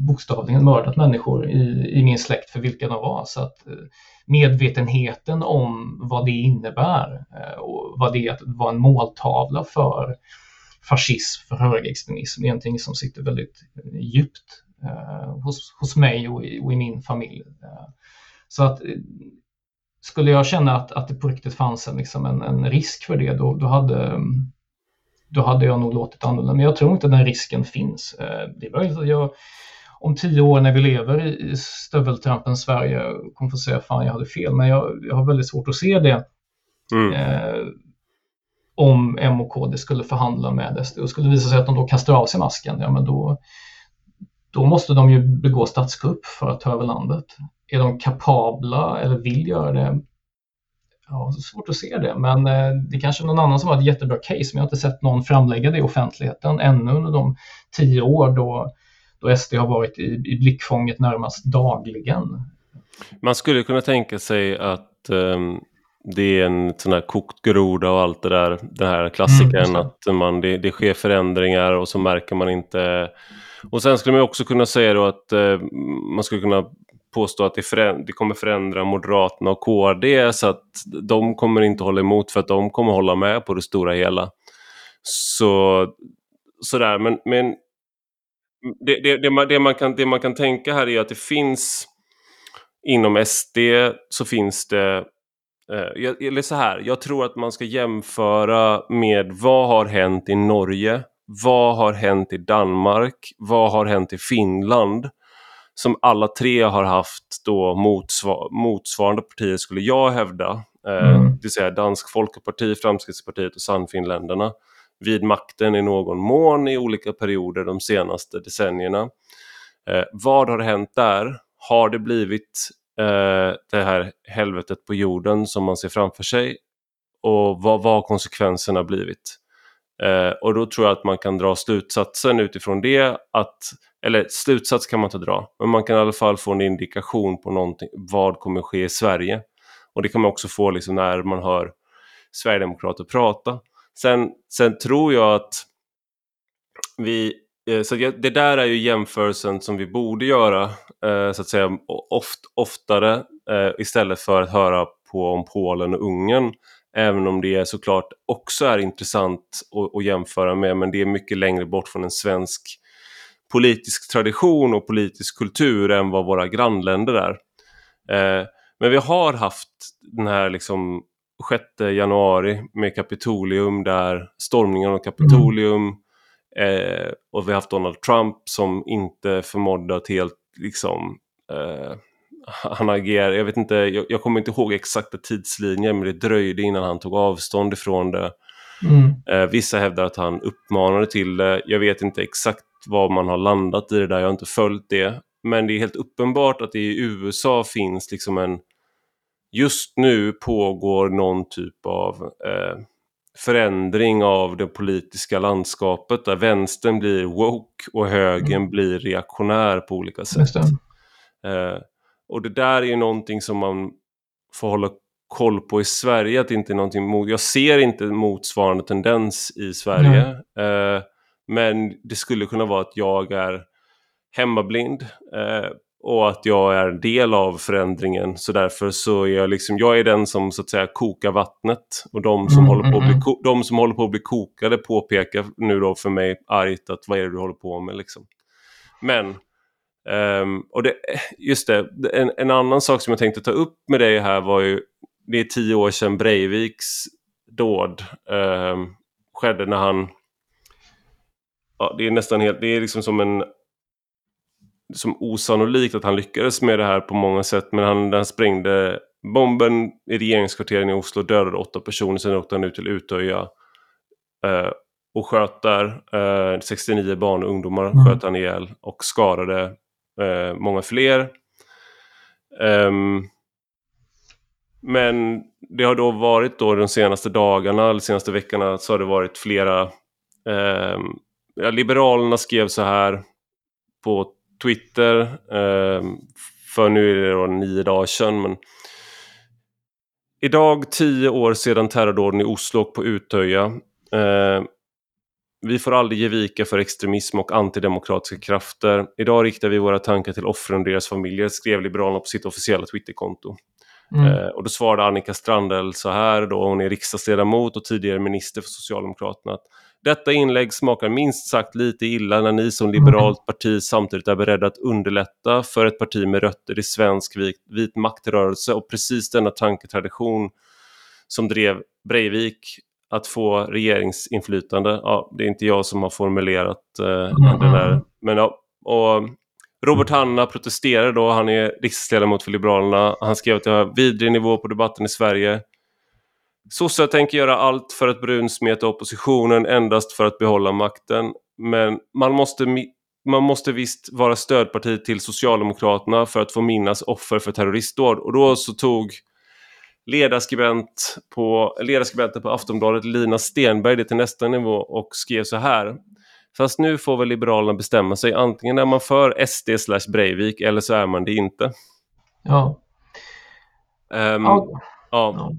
bokstavligen mördat människor i, i min släkt för vilka de var. Så att eh, medvetenheten om vad det innebär eh, och vad det är att vara en måltavla för fascism, för högerextremism, är någonting som sitter väldigt eh, djupt hos, hos mig och i, och i min familj. Eh, så att eh, skulle jag känna att, att det på riktigt fanns en, liksom en, en risk för det, då, då, hade, då hade jag nog låtit annorlunda. Men jag tror inte den risken finns. Eh, det är möjligt att jag om tio år när vi lever i stöveltrampens Sverige kommer få säga fan jag hade fel, men jag, jag har väldigt svårt att se det. Mm. Eh, om M och KD skulle förhandla med SD och skulle det visa sig att de då kastar av sig masken, ja men då, då måste de ju begå statskupp för att ta över landet. Är de kapabla eller vill göra det? Ja, svårt att se det, men eh, det kanske är någon annan som har ett jättebra case, men jag har inte sett någon framlägga det i offentligheten ännu under de tio år då, då SD har varit i, i blickfånget närmast dagligen. Man skulle kunna tänka sig att um, det är en sån här kokt groda och allt det där, den här klassikern mm, att man, det, det sker förändringar och så märker man inte och sen skulle man också kunna säga då att eh, man skulle kunna påstå att det, det, kommer förändra Moderaterna och KD så att de kommer inte hålla emot för att de kommer hålla med på det stora hela. Så sådär, men, men det, det, det, man, det, man kan, det man kan tänka här är att det finns inom SD så finns det eh, eller så här, jag tror att man ska jämföra med vad har hänt i Norge vad har hänt i Danmark? Vad har hänt i Finland? Som alla tre har haft då motsvar motsvarande partier skulle jag hävda. Eh, mm. Det vill säga Dansk Folkeparti, Framstegspartiet och Sannfinländarna. Vid makten i någon mån i olika perioder de senaste decennierna. Eh, vad har hänt där? Har det blivit eh, det här helvetet på jorden som man ser framför sig? Och vad, vad har konsekvenserna blivit? Eh, och då tror jag att man kan dra slutsatsen utifrån det att, eller slutsats kan man inte dra, men man kan i alla fall få en indikation på någonting, vad kommer ske i Sverige. Och det kan man också få liksom när man hör Sverigedemokrater prata. Sen, sen tror jag att vi, Eh, så det där är ju jämförelsen som vi borde göra eh, så att säga oft, oftare eh, istället för att höra på om Polen och Ungern. Även om det såklart också är intressant att, att jämföra med men det är mycket längre bort från en svensk politisk tradition och politisk kultur än vad våra grannländer är. Eh, men vi har haft den här liksom 6 januari med Kapitolium där stormningen av Kapitolium mm Eh, och vi har haft Donald Trump som inte förmådde att helt liksom eh, han agerar, jag vet inte, jag, jag, kommer inte ihåg exakta tidslinjer men det dröjde innan han tog avstånd ifrån det. Mm. Eh, vissa hävdar att han uppmanade till det. Jag vet inte exakt var man har landat i det där, jag har inte följt det. Men det är helt uppenbart att det i USA finns liksom en... Just nu pågår någon typ av eh, förändring av det politiska landskapet där vänstern blir woke och högern mm. blir reaktionär på olika sätt. Eh, och det där är ju någonting som man får hålla koll på i Sverige, att det inte är någonting Jag ser inte motsvarande tendens i Sverige. Eh, men det skulle kunna vara att jag är hemmablind. Eh, och att jag är en del av förändringen. Så därför så är jag liksom, jag är den som så att säga kokar vattnet. Och de som, mm, håller, på att bli, mm, mm. de som håller på att bli kokade påpekar nu då för mig argt att vad är det du håller på med liksom. Men, um, och det, just det, en, en, annan sak som jag tänkte ta upp med dig här var ju, det är tio år sedan Breiviks dåd um, skedde när han Ja, det är nästan helt, det är liksom som en som osannolikt att han lyckades med det här på många sätt. Men han, han sprängde bomben i regeringskvarteren i Oslo, dödade åtta personer. Sen åkte han ut till Utöja eh, och sköt där. Eh, 69 barn och ungdomar mm. sköt han ihjäl och skadade eh, många fler. Um, men det har då varit då de senaste dagarna, eller senaste veckorna, så har det varit flera... Eh, ja, Liberalerna skrev så här på Twitter. Eh, för nu är det då nio dagar sedan. Men idag, tio år sedan terrordåden i Oslo och på Utöja. Eh, vi får aldrig ge vika för extremism och antidemokratiska krafter. Idag riktar vi våra tankar till offren och deras familjer, skrev Liberalerna på sitt officiella Twitterkonto. Mm. Eh, och då svarade Annika Strandell så här, då hon är riksdagsledamot och tidigare minister för Socialdemokraterna. Att detta inlägg smakar minst sagt lite illa när ni som liberalt parti samtidigt är beredda att underlätta för ett parti med rötter i svensk vit, vit maktrörelse och precis denna tanketradition som drev Breivik att få regeringsinflytande. Ja, det är inte jag som har formulerat eh, mm. den där. Men ja, och Robert Hanna protesterar då, han är riksdagsledamot för Liberalerna. Han skrev att det har vidrig nivå på debatten i Sverige. Sossar tänker göra allt för att brunsmeta oppositionen endast för att behålla makten. Men man måste, man måste visst vara stödparti till Socialdemokraterna för att få minnas offer för terroristdåd. Och då så tog ledarskribent på, ledarskribenten på Aftonbladet Lina Stenberg det till nästa nivå och skrev så här. Fast nu får väl Liberalerna bestämma sig. Antingen är man för SD slash Breivik eller så är man det inte. Ja. Um, ja. ja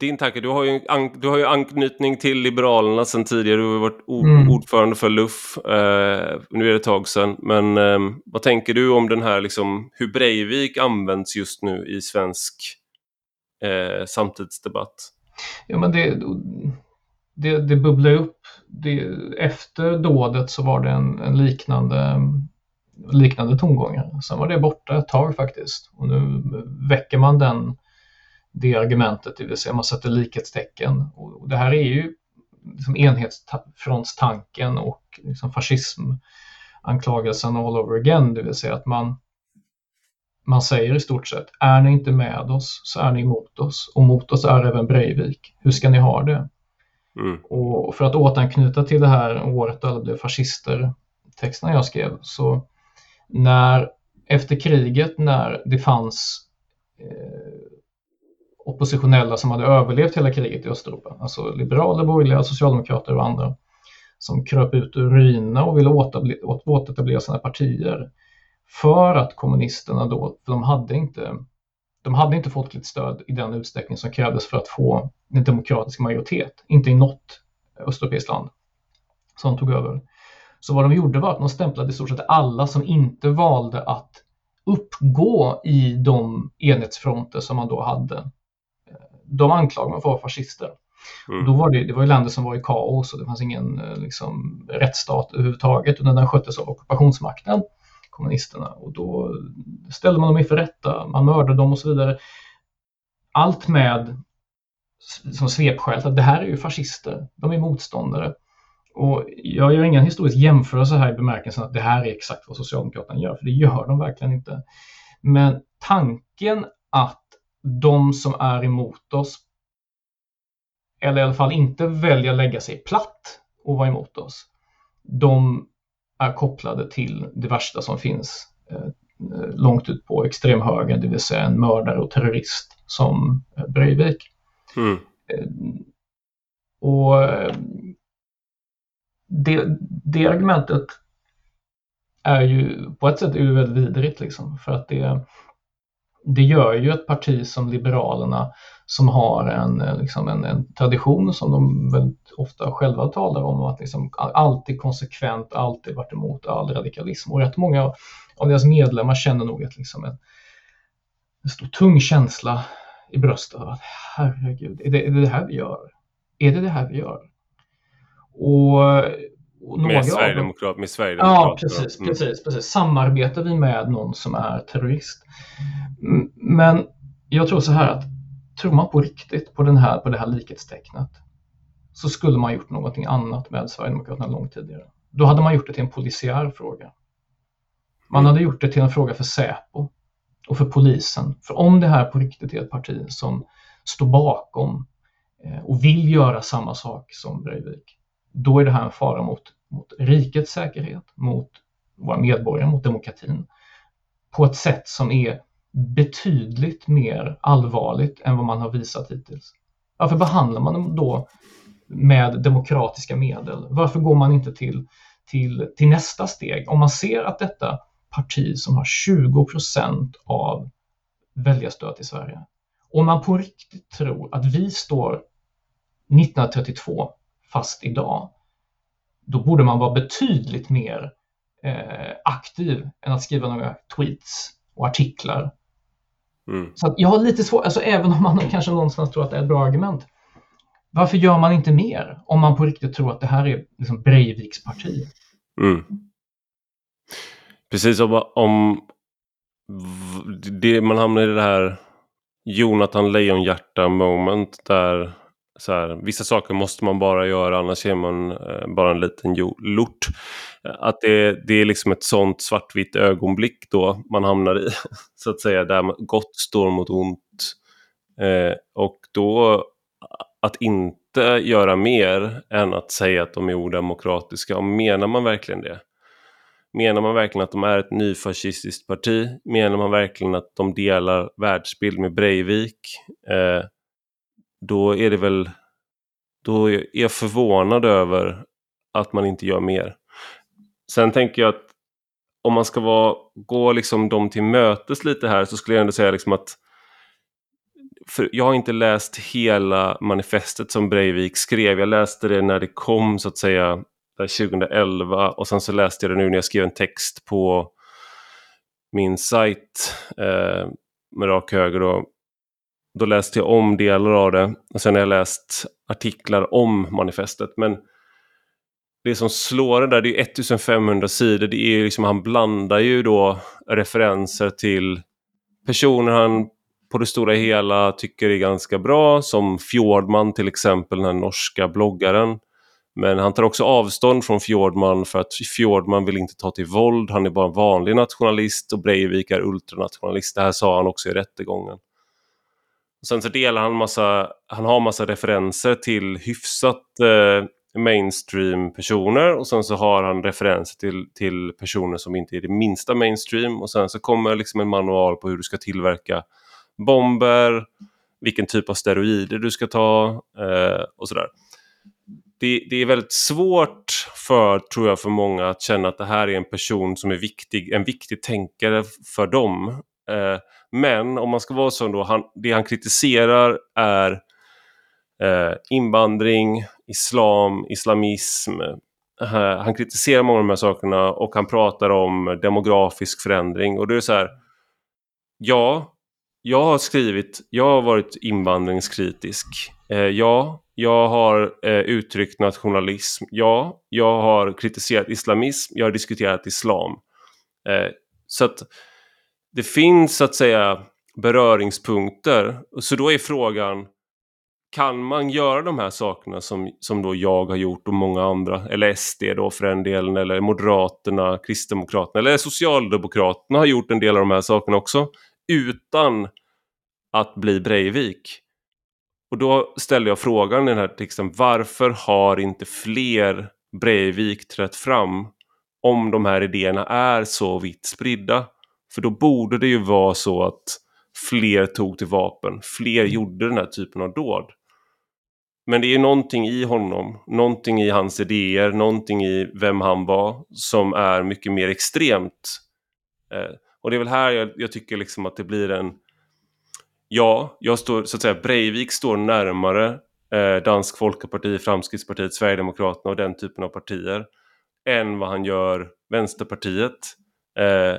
din tanke, du har, ju, du har ju anknytning till Liberalerna sedan tidigare, du har varit mm. ordförande för LUF, eh, nu är det ett tag sedan, men eh, vad tänker du om den här, liksom, hur Breivik används just nu i svensk eh, samtidsdebatt? Ja, men det, det, det bubblar upp. Det, efter dådet så var det en, en liknande liknande tongångar. Sen var det borta ett tag faktiskt och nu väcker man den det argumentet, det vill säga man sätter likhetstecken. Och det här är ju liksom enhetsfrontstanken och liksom fascismanklagelsen all over again, det vill säga att man, man säger i stort sett, är ni inte med oss så är ni emot oss och mot oss är även Breivik. Hur ska ni ha det? Mm. Och för att återanknyta till det här året då alla blev fascister, texterna jag skrev, så när efter kriget när det fanns eh, oppositionella som hade överlevt hela kriget i Östeuropa. Alltså liberaler, borgerliga, socialdemokrater och andra som kröp ut ur ruinerna och ville återetablera sina partier. För att kommunisterna då, för de hade inte de hade inte folkligt stöd i den utsträckning som krävdes för att få en demokratisk majoritet. Inte i något östeuropeiskt land som tog över. Så vad de gjorde var att de stämplade i stort sett alla som inte valde att uppgå i de enhetsfronter som man då hade. De anklagade man för att vara fascister. Mm. Då var det, det var ju länder som var i kaos och det fanns ingen liksom, rättsstat överhuvudtaget utan den sköttes av ockupationsmakten, kommunisterna. Och då ställde man dem inför rätta, man mördade dem och så vidare. Allt med som svepskäl att det här är ju fascister, de är motståndare. Och jag gör ingen historisk jämförelse här i bemärkelsen att det här är exakt vad Socialdemokraterna gör, för det gör de verkligen inte. Men tanken att de som är emot oss, eller i alla fall inte väljer att lägga sig platt och vara emot oss, de är kopplade till det värsta som finns eh, långt ut på extremhöger, det vill säga en mördare och terrorist som eh, Breivik. Mm. Eh, och det, det argumentet är ju på ett sätt är ju väldigt vidrigt liksom för att det, det gör ju ett parti som Liberalerna som har en, eh, liksom en, en tradition som de väldigt ofta själva talar om att liksom alltid konsekvent, alltid varit emot all radikalism och rätt många av deras medlemmar känner nog ett, liksom en, en stor tung känsla i bröstet av att herregud, är det, är det det här vi gör? Är det det här vi gör? Och med, Sverigedemokrat, med Sverigedemokraterna. Ja, precis, mm. precis, precis. Samarbetar vi med någon som är terrorist? Men jag tror så här att tror man på riktigt på, den här, på det här likhetstecknet så skulle man gjort någonting annat med Sverigedemokraterna långt tidigare. Då hade man gjort det till en polisiär fråga. Man mm. hade gjort det till en fråga för Säpo och för polisen. För om det här på riktigt är ett parti som står bakom eh, och vill göra samma sak som Breivik, då är det här en fara mot, mot rikets säkerhet, mot våra medborgare, mot demokratin på ett sätt som är betydligt mer allvarligt än vad man har visat hittills. Varför behandlar man dem då med demokratiska medel? Varför går man inte till, till, till nästa steg? Om man ser att detta parti som har 20 procent av väljarstöd i Sverige, om man på riktigt tror att vi står 1932 fast idag, då borde man vara betydligt mer eh, aktiv än att skriva några tweets och artiklar. Mm. Så jag har lite svårt, alltså även om man kanske någonstans tror att det är ett bra argument, varför gör man inte mer om man på riktigt tror att det här är liksom Breiviks parti? Mm. Precis som om det, man hamnar i det här Jonathan Lejonhjärta moment där så här, vissa saker måste man bara göra annars är man eh, bara en liten lort. Eh, att det, det är liksom ett sånt svartvitt ögonblick då man hamnar i, <laughs> så att säga, där gott står mot ont. Eh, och då att inte göra mer än att säga att de är odemokratiska, och menar man verkligen det? Menar man verkligen att de är ett nyfascistiskt parti? Menar man verkligen att de delar världsbild med Breivik? Eh, då är det väl, då är jag förvånad över att man inte gör mer. Sen tänker jag att om man ska vara, gå liksom dem till mötes lite här så skulle jag ändå säga liksom att för jag har inte läst hela manifestet som Breivik skrev. Jag läste det när det kom så att säga 2011 och sen så läste jag det nu när jag skrev en text på min sajt eh, med rak höger. Då då läste jag om delar av det och sen har jag läst artiklar om manifestet. Men det som slår det där, det är 1500 sidor. Det är liksom, han blandar ju då referenser till personer han på det stora hela tycker är ganska bra, som Fjordman till exempel, den här norska bloggaren. Men han tar också avstånd från Fjordman för att Fjordman vill inte ta till våld, han är bara en vanlig nationalist och Breivik är ultranationalist. Det här sa han också i rättegången. Sen så delar han massa, han har massa referenser till hyfsat eh, mainstream personer och sen så har han referenser till, till personer som inte är det minsta mainstream och sen så kommer liksom en manual på hur du ska tillverka bomber, vilken typ av steroider du ska ta eh, och sådär. Det, det, är väldigt svårt för, tror jag, för många att känna att det här är en person som är viktig, en viktig tänkare för dem. Eh, men om man ska vara så då, han, det han kritiserar är eh, invandring, islam, islamism, Eh, han kritiserar många av de här sakerna och han pratar om demografisk förändring. Och det är så här, ja, jag har skrivit, jag har varit invandringskritisk. Eh, ja, jag har eh, uttryckt nationalism. Ja, jag har kritiserat islamism. Jag har diskuterat islam. Eh, så att det finns så att säga beröringspunkter. Så då är frågan, kan man göra de här sakerna som, som då jag har gjort och många andra, eller SD då för den delen, eller Moderaterna, Kristdemokraterna, eller Socialdemokraterna har gjort en del av de här sakerna också, utan att bli Breivik? Och då ställer jag frågan i den här texten, varför har inte fler Breivik trätt fram om de här idéerna är så vitt spridda? För då borde det ju vara så att fler tog till vapen, fler mm. gjorde den här typen av dåd. Men det är någonting i honom, någonting i hans idéer, någonting i vem han var som är mycket mer extremt. Eh, och det är väl här jag, jag tycker liksom att det blir en ja, jag står, så att säga, Breivik står närmare eh, Dansk Folkeparti, Framskrittspartiet, Sverigedemokraterna och den typen av partier än vad han gör Vänsterpartiet. Eh,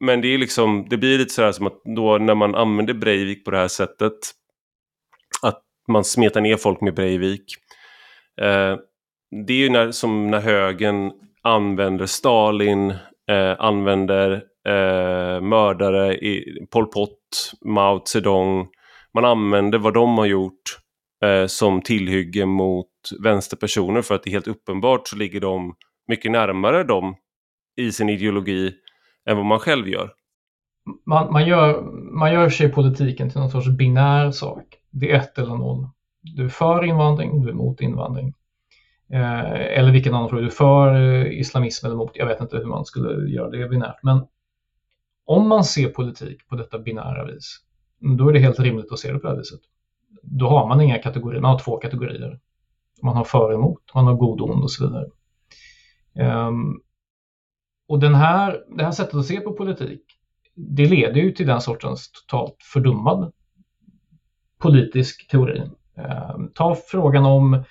men det är liksom, det blir lite sådär som att då när man använder Breivik på det här sättet att man smetar ner folk med Breivik. Eh, det är ju när, som när högen använder Stalin, eh, använder eh, mördare, i Pol Pot, Mao Zedong. Man använder vad de har gjort eh, som tillhygge mot vänsterpersoner för att det är helt uppenbart så ligger de mycket närmare dem i sin ideologi än vad man själv gör. Man, man, gör, man gör sig politiken till någon sorts binär sak. Det är ett eller noll. Du är för invandring, du är emot invandring. Eh, eller vilken annan fråga, du är för eh, islamism eller emot, jag vet inte hur man skulle göra det binärt. Men om man ser politik på detta binära vis, då är det helt rimligt att se det på det här viset. Då har man inga kategorier, man har två kategorier. Man har för och emot, man har god och ond och så vidare. Um, och den här, det här sättet att se på politik, det leder ju till den sortens totalt fördummad politisk teori. Um, ta frågan om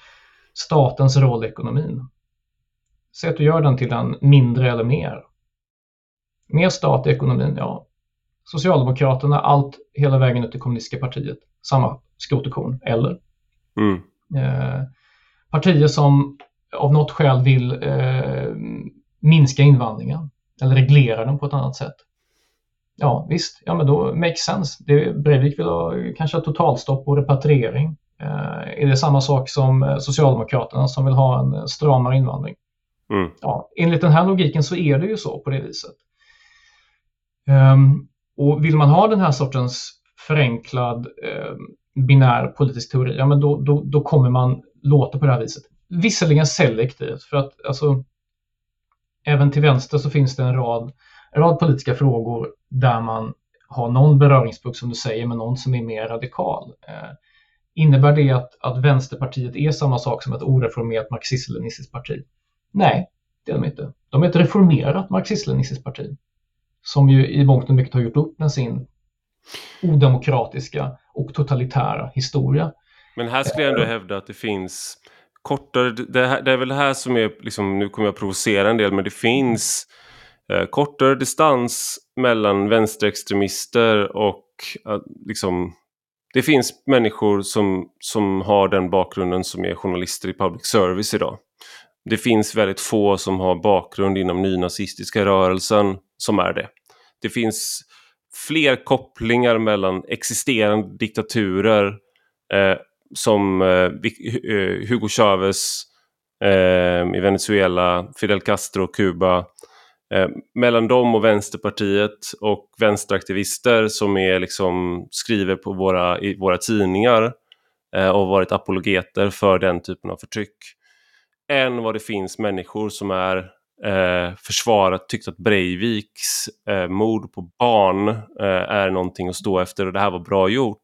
statens roll i ekonomin. Säg att du gör den till en mindre eller mer. Mer stat i ekonomin, ja. Socialdemokraterna, allt hela vägen ut till kommunistiska partiet, samma skrot och korn, eller? Mm. Eh, partier som av något skäl vill eh, minska invandringen eller reglera den på ett annat sätt. Ja visst, ja men då makes sense. Det, Breivik vill ha kanske totalstopp och repatriering. Eh, är det samma sak som eh, Socialdemokraterna som vill ha en stramare invandring? Mm. Ja, enligt den här logiken så är det ju så på det viset. Um, och vill man ha den här sortens förenklad eh, binär politisk teori, ja men då, då, då kommer man låta på det här viset. Visserligen selektivt, för att alltså, även till vänster så finns det en rad, en rad politiska frågor där man har någon beröringspunkt som du säger med någon som är mer radikal. Eh, innebär det att, att Vänsterpartiet är samma sak som ett oreformerat marxist-leninistiskt parti? Nej, det är de inte. De är ett reformerat marxist-leninistiskt parti som ju i mångt och mycket har gjort upp med sin odemokratiska och totalitära historia. Men här skulle jag ändå hävda att det finns kortare, det, här, det är väl det här som är, liksom, nu kommer jag provocera en del, men det finns eh, kortare distans mellan vänsterextremister och eh, liksom det finns människor som, som har den bakgrunden som är journalister i public service idag. Det finns väldigt få som har bakgrund inom nynazistiska rörelsen som är det. Det finns fler kopplingar mellan existerande diktaturer eh, som eh, eh, Hugo Chavez eh, i Venezuela, Fidel Castro, Kuba. Mellan dem och Vänsterpartiet och vänsteraktivister som är liksom skriver på våra, i våra tidningar och varit apologeter för den typen av förtryck. Än vad det finns människor som är eh, försvarat tyckt att Breiviks eh, mord på barn eh, är någonting att stå efter och det här var bra gjort.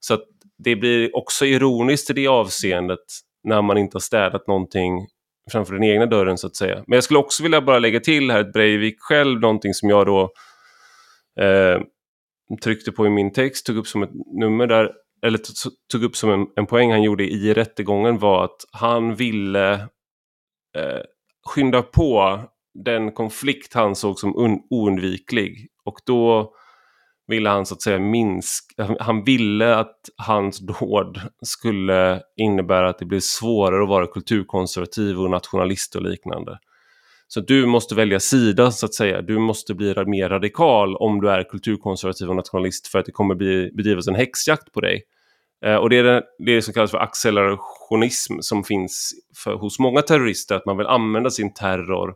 Så att det blir också ironiskt i det avseendet när man inte har städat någonting framför den egna dörren så att säga. Men jag skulle också vilja bara lägga till här att Breivik själv, någonting som jag då eh, tryckte på i min text, tog upp som ett nummer där, eller tog upp som en, en poäng han gjorde i rättegången var att han ville eh, skynda på den konflikt han såg som oundviklig. Och då ville han så att säga minska, han ville att hans dåd skulle innebära att det blev svårare att vara kulturkonservativ och nationalist och liknande. Så du måste välja sida så att säga. Du måste bli mer radikal om du är kulturkonservativ och nationalist för att det kommer bli, bedrivas en häxjakt på dig. Eh, och det är det, det som kallas för accelerationism som finns för, hos många terrorister, att man vill använda sin terror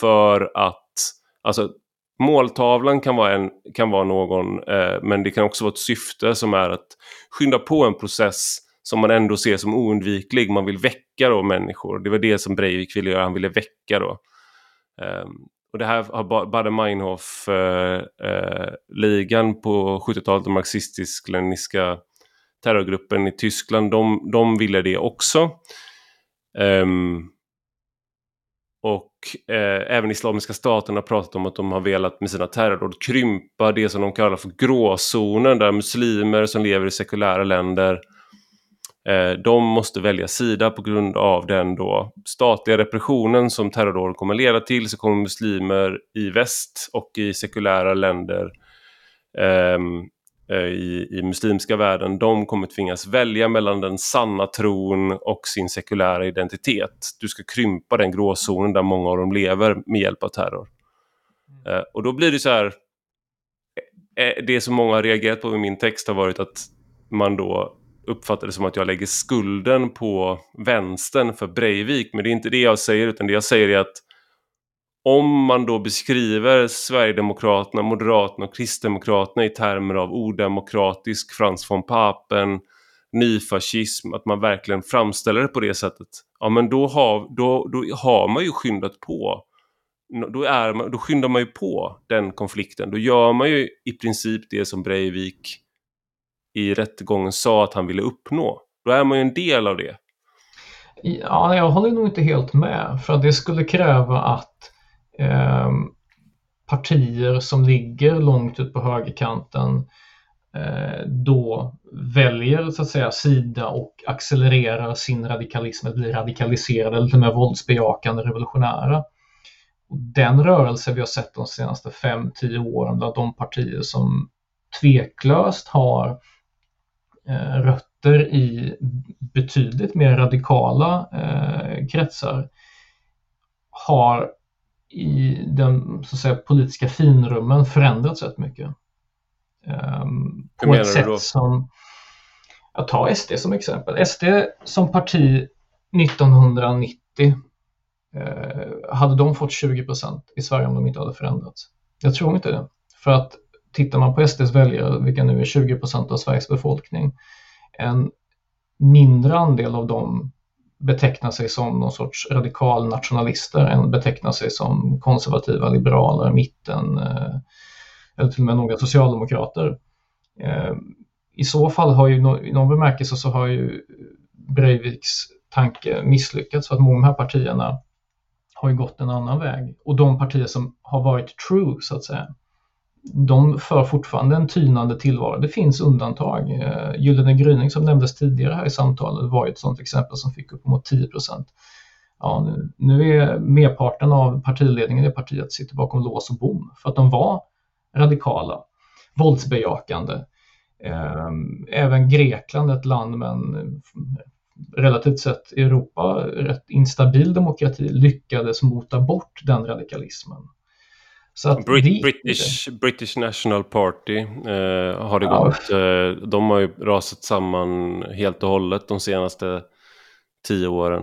för att, alltså måltavlan kan vara, en, kan vara någon, eh, men det kan också vara ett syfte som är att skynda på en process som man ändå ser som oundviklig. Man vill väcka då människor. Det var det som Breivik ville göra, han ville väcka då. Eh, och det här har Baader-Meinhof-ligan eh, eh på 70-talet, den marxistisk-leniniska terrorgruppen i Tyskland, de, de ville det också. Um, och eh, även Islamiska staten har pratat om att de har velat med sina terrordåd krympa det som de kallar för gråzonen där muslimer som lever i sekulära länder eh, de måste välja sida på grund av den då statliga repressionen som terrordåden kommer leda till. Så kommer muslimer i väst och i sekulära länder Eh, i, i muslimska världen, de kommer tvingas välja mellan den sanna tron och sin sekulära identitet. Du ska krympa den gråzonen där många av dem lever med hjälp av terror. Mm. Eh, och då blir det så här, eh, det som många har reagerat på i min text har varit att man då uppfattar det som att jag lägger skulden på vänstern för Breivik, men det är inte det jag säger, utan det jag säger är att om man då beskriver Sverigedemokraterna, Moderaterna och Kristdemokraterna i termer av odemokratisk Frans von Papen, nyfascism, att man verkligen framställer det på det sättet, ja men då har, då, då har man ju skyndat på. Då, är man, då skyndar man ju på den konflikten. Då gör man ju i princip det som Breivik i rättegången sa att han ville uppnå. Då är man ju en del av det. Ja, jag håller nog inte helt med. För att det skulle kräva att eh, partier som ligger långt ut på högerkanten eh, då väljer så att säga sida och accelererar sin radikalism, eller blir radikaliserade eller till och med våldsbejakande revolutionära. Den rörelse vi har sett de senaste 5-10 åren bland de partier som tveklöst har eh, rötter i betydligt mer radikala eh, kretsar har i den så att säga, politiska finrummen förändrats rätt mycket. Um, på ett sätt som, jag tar SD som exempel. SD som parti 1990 eh, hade de fått 20 procent i Sverige om de inte hade förändrats? Jag tror inte det. För att tittar man på SDs väljare, vilka nu är 20 procent av Sveriges befolkning, en mindre andel av dem betecknar sig som någon sorts radikal nationalister än betecknar sig som konservativa liberaler, mitten eh, eller till och med några socialdemokrater. Eh, I så fall har ju i någon bemärkelse så har ju Breiviks tanke misslyckats för att många av de här partierna har ju gått en annan väg och de partier som har varit true så att säga de för fortfarande en tynande tillvaro. Det finns undantag. Eh, Gyllene gryning som nämndes tidigare här i samtalet var ett sådant exempel som fick upp mot 10 procent. Ja, nu, nu är merparten av partiledningen i partiet sitter bakom lås och bom för att de var radikala, våldsbejakande. Eh, även Grekland, ett land med en relativt sett Europa rätt instabil demokrati, lyckades mota bort den radikalismen. Brit det, British, British National Party eh, har det ja. gått. Eh, de har ju rasat samman helt och hållet de senaste tio åren.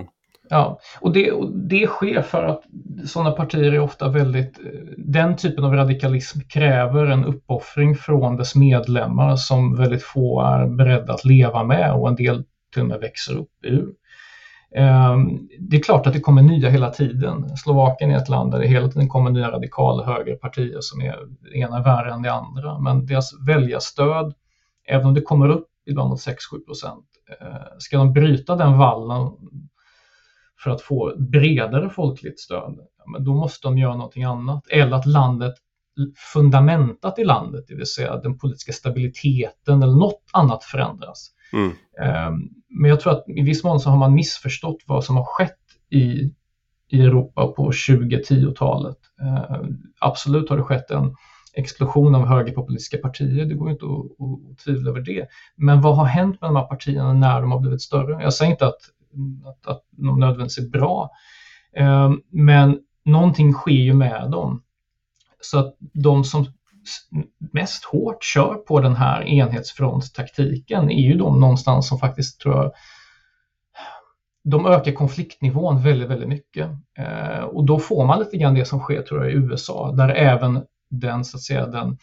Ja, och det, och det sker för att sådana partier är ofta väldigt... Den typen av radikalism kräver en uppoffring från dess medlemmar som väldigt få är beredda att leva med och en del till och med växer upp ur. Ehm, det är klart att det kommer nya hela tiden. Slovakien är ett land där det hela tiden kommer nya radikala högerpartier som är det ena värre än det andra. Men deras väljarstöd, även om det kommer upp ibland mot 6-7 procent, eh, ska de bryta den vallen för att få bredare folkligt stöd, då måste de göra någonting annat. Eller att landet, fundamentat i landet, det vill säga den politiska stabiliteten eller något annat förändras. Mm. Ehm, men jag tror att i viss mån så har man missförstått vad som har skett i, i Europa på 2010-talet. Ehm, absolut har det skett en explosion av högerpopulistiska partier, det går inte att, att, tvivla över det. Men vad har hänt med de här partierna när de har blivit större? Jag säger inte att, att, att de nödvändigtvis är bra, ehm, men någonting sker ju med dem. Så att de som mest hårt kör på den här enhetsfrontstaktiken är ju de någonstans som faktiskt tror jag de ökar konfliktnivån väldigt, väldigt mycket. Eh, och då får man lite grann det som sker tror jag i USA, där även den, så att säga, den,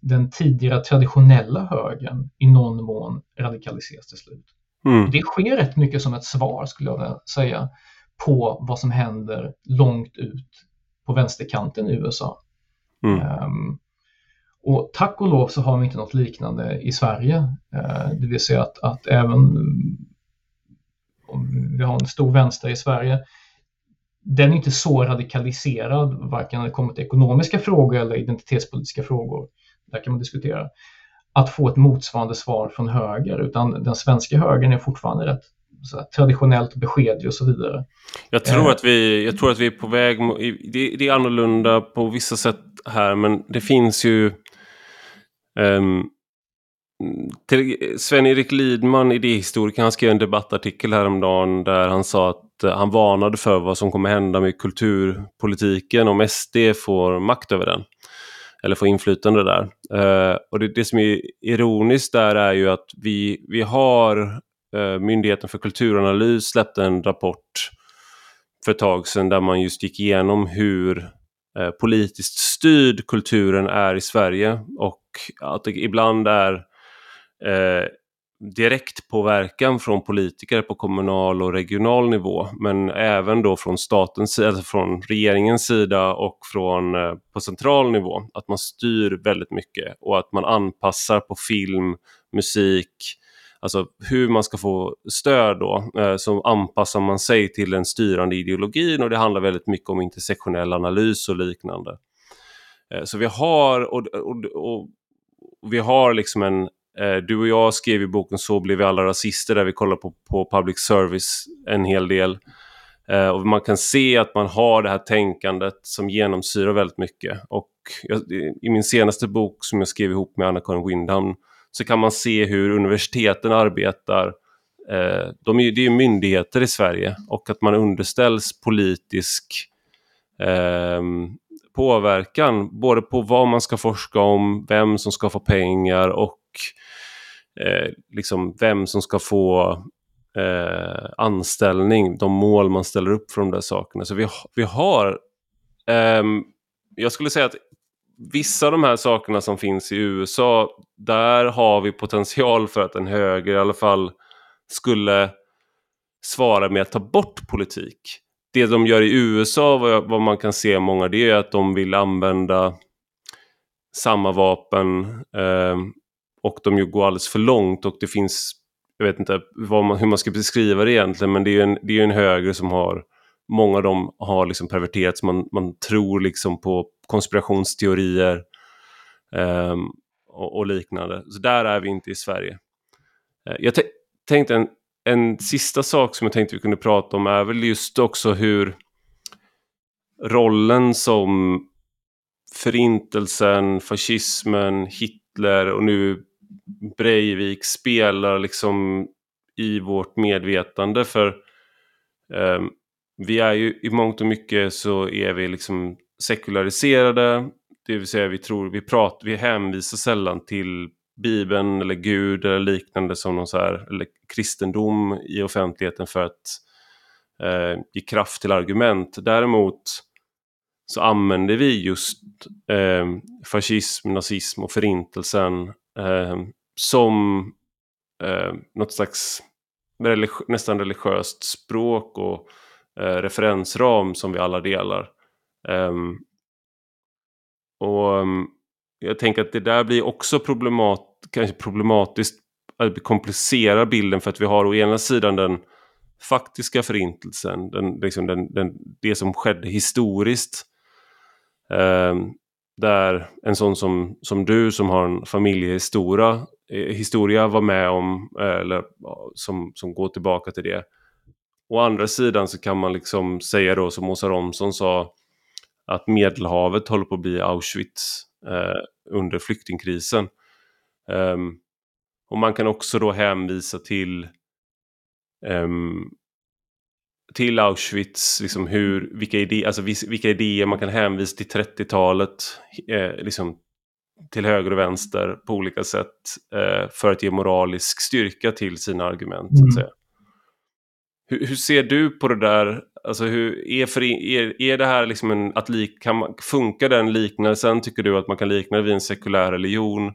den tidigare traditionella högern i någon mån radikaliseras till slut. Mm. Det sker rätt mycket som ett svar, skulle jag vilja säga, på vad som händer långt ut på vänsterkanten i USA. Mm. Um, och tack och lov så har vi inte något liknande i Sverige. Uh, det vill säga att, att även om vi har en stor vänster i Sverige, den är inte så radikaliserad, varken när det kommer till ekonomiska frågor eller identitetspolitiska frågor. Där kan man diskutera. Att få ett motsvarande svar från höger, utan den svenska högern är fortfarande rätt här, traditionellt beskedlig och så vidare. Jag tror, eh. att vi, jag tror att vi är på väg, det, det är annorlunda på vissa sätt här, men det finns ju um, Sven-Erik Lidman, idéhistoriker, han skrev en debattartikel häromdagen där han sa att eh, han varnade för vad som kommer hända med kulturpolitiken om SD får makt över den. Eller får inflytande där. Uh, och det, det, som är ironiskt där är ju att vi, vi har uh, Myndigheten för kulturanalys släppte en rapport för ett tag sedan där man just gick igenom hur Eh, politiskt styrd kulturen är i Sverige och att det ibland är eh, direktpåverkan från politiker på kommunal och regional nivå men även då från statens sida, alltså från regeringens sida och från eh, på central nivå. Att man styr väldigt mycket och att man anpassar på film, musik, alltså hur man ska få stöd då, eh, så anpassar man sig till den styrande ideologin och det handlar väldigt mycket om intersektionell analys och liknande. Eh, så vi har, och, och, och, och vi har liksom en, eh, du och jag skrev i boken Så blev vi alla rasister där vi kollar på, på public service en hel del. Eh, och man kan se att man har det här tänkandet som genomsyrar väldigt mycket. Och jag, i min senaste bok som jag skrev ihop med Anna-Karin Windham så kan man se hur universiteten arbetar. Eh, de är, det är myndigheter i Sverige och att man underställs politisk eh, påverkan både på vad man ska forska om, vem som ska få pengar och eh, liksom vem som ska få eh, anställning, de mål man ställer upp för de där sakerna. Så vi, vi har, eh, jag skulle säga att vissa av de här sakerna som finns i USA, där har vi potential för att en höger i alla fall skulle svara med att ta bort politik. Det de gör i USA, vad, vad man kan se många, det är att de vill använda samma vapen eh, och de ju går alldeles för långt och det finns, jag vet inte man, hur man ska beskriva det egentligen, men det är ju en, det är en höger som har, många av dem har liksom perverterats, man, man tror liksom på konspirationsteorier um, och, och, liknande. Så där är vi inte i Sverige. Uh, jag tänkte en, en sista sak som jag tänkte vi kunde prata om är väl just också hur rollen som förintelsen, fascismen, Hitler och nu Breivik spelar liksom i vårt medvetande. För um, vi är ju i mångt och mycket så är vi liksom sekulariserade. Det vill säga vi tror, vi pratar, vi hänvisar sällan till Bibeln eller Gud eller liknande som någon så här, eller kristendom i offentligheten för att eh, ge kraft till argument. Däremot så använder vi just eh, fascism, nazism och förintelsen eh, som eh, något slags religi nästan religiöst språk och eh, referensram som vi alla delar. Um, och um, jag tänker att det där blir också problemat kanske problematiskt att komplicera bilden för att vi har å ena sidan den faktiska förintelsen, den, liksom den, den, det som skedde historiskt. Um, där en sån som, som du som har en familjehistoria eh, historia var med om, eh, eller som, som går tillbaka till det å andra sidan så kan man liksom säga då som Åsa Romson sa att Medelhavet håller på att bli Auschwitz eh, under flyktingkrisen. Um, och man kan också då hänvisa till um, till Auschwitz, liksom hur, vilka, idé, alltså vilka idéer man kan hänvisa till 30-talet, eh, liksom till höger och vänster på olika sätt eh, för att ge moralisk styrka till sina argument. Mm. Så att mm. säga. Hur, hur, ser du på det där? Alltså hur, är, för, är, är det här liksom en, att lik, kan man, funkar den liknelsen? Tycker du att man kan likna det vid en sekulär religion?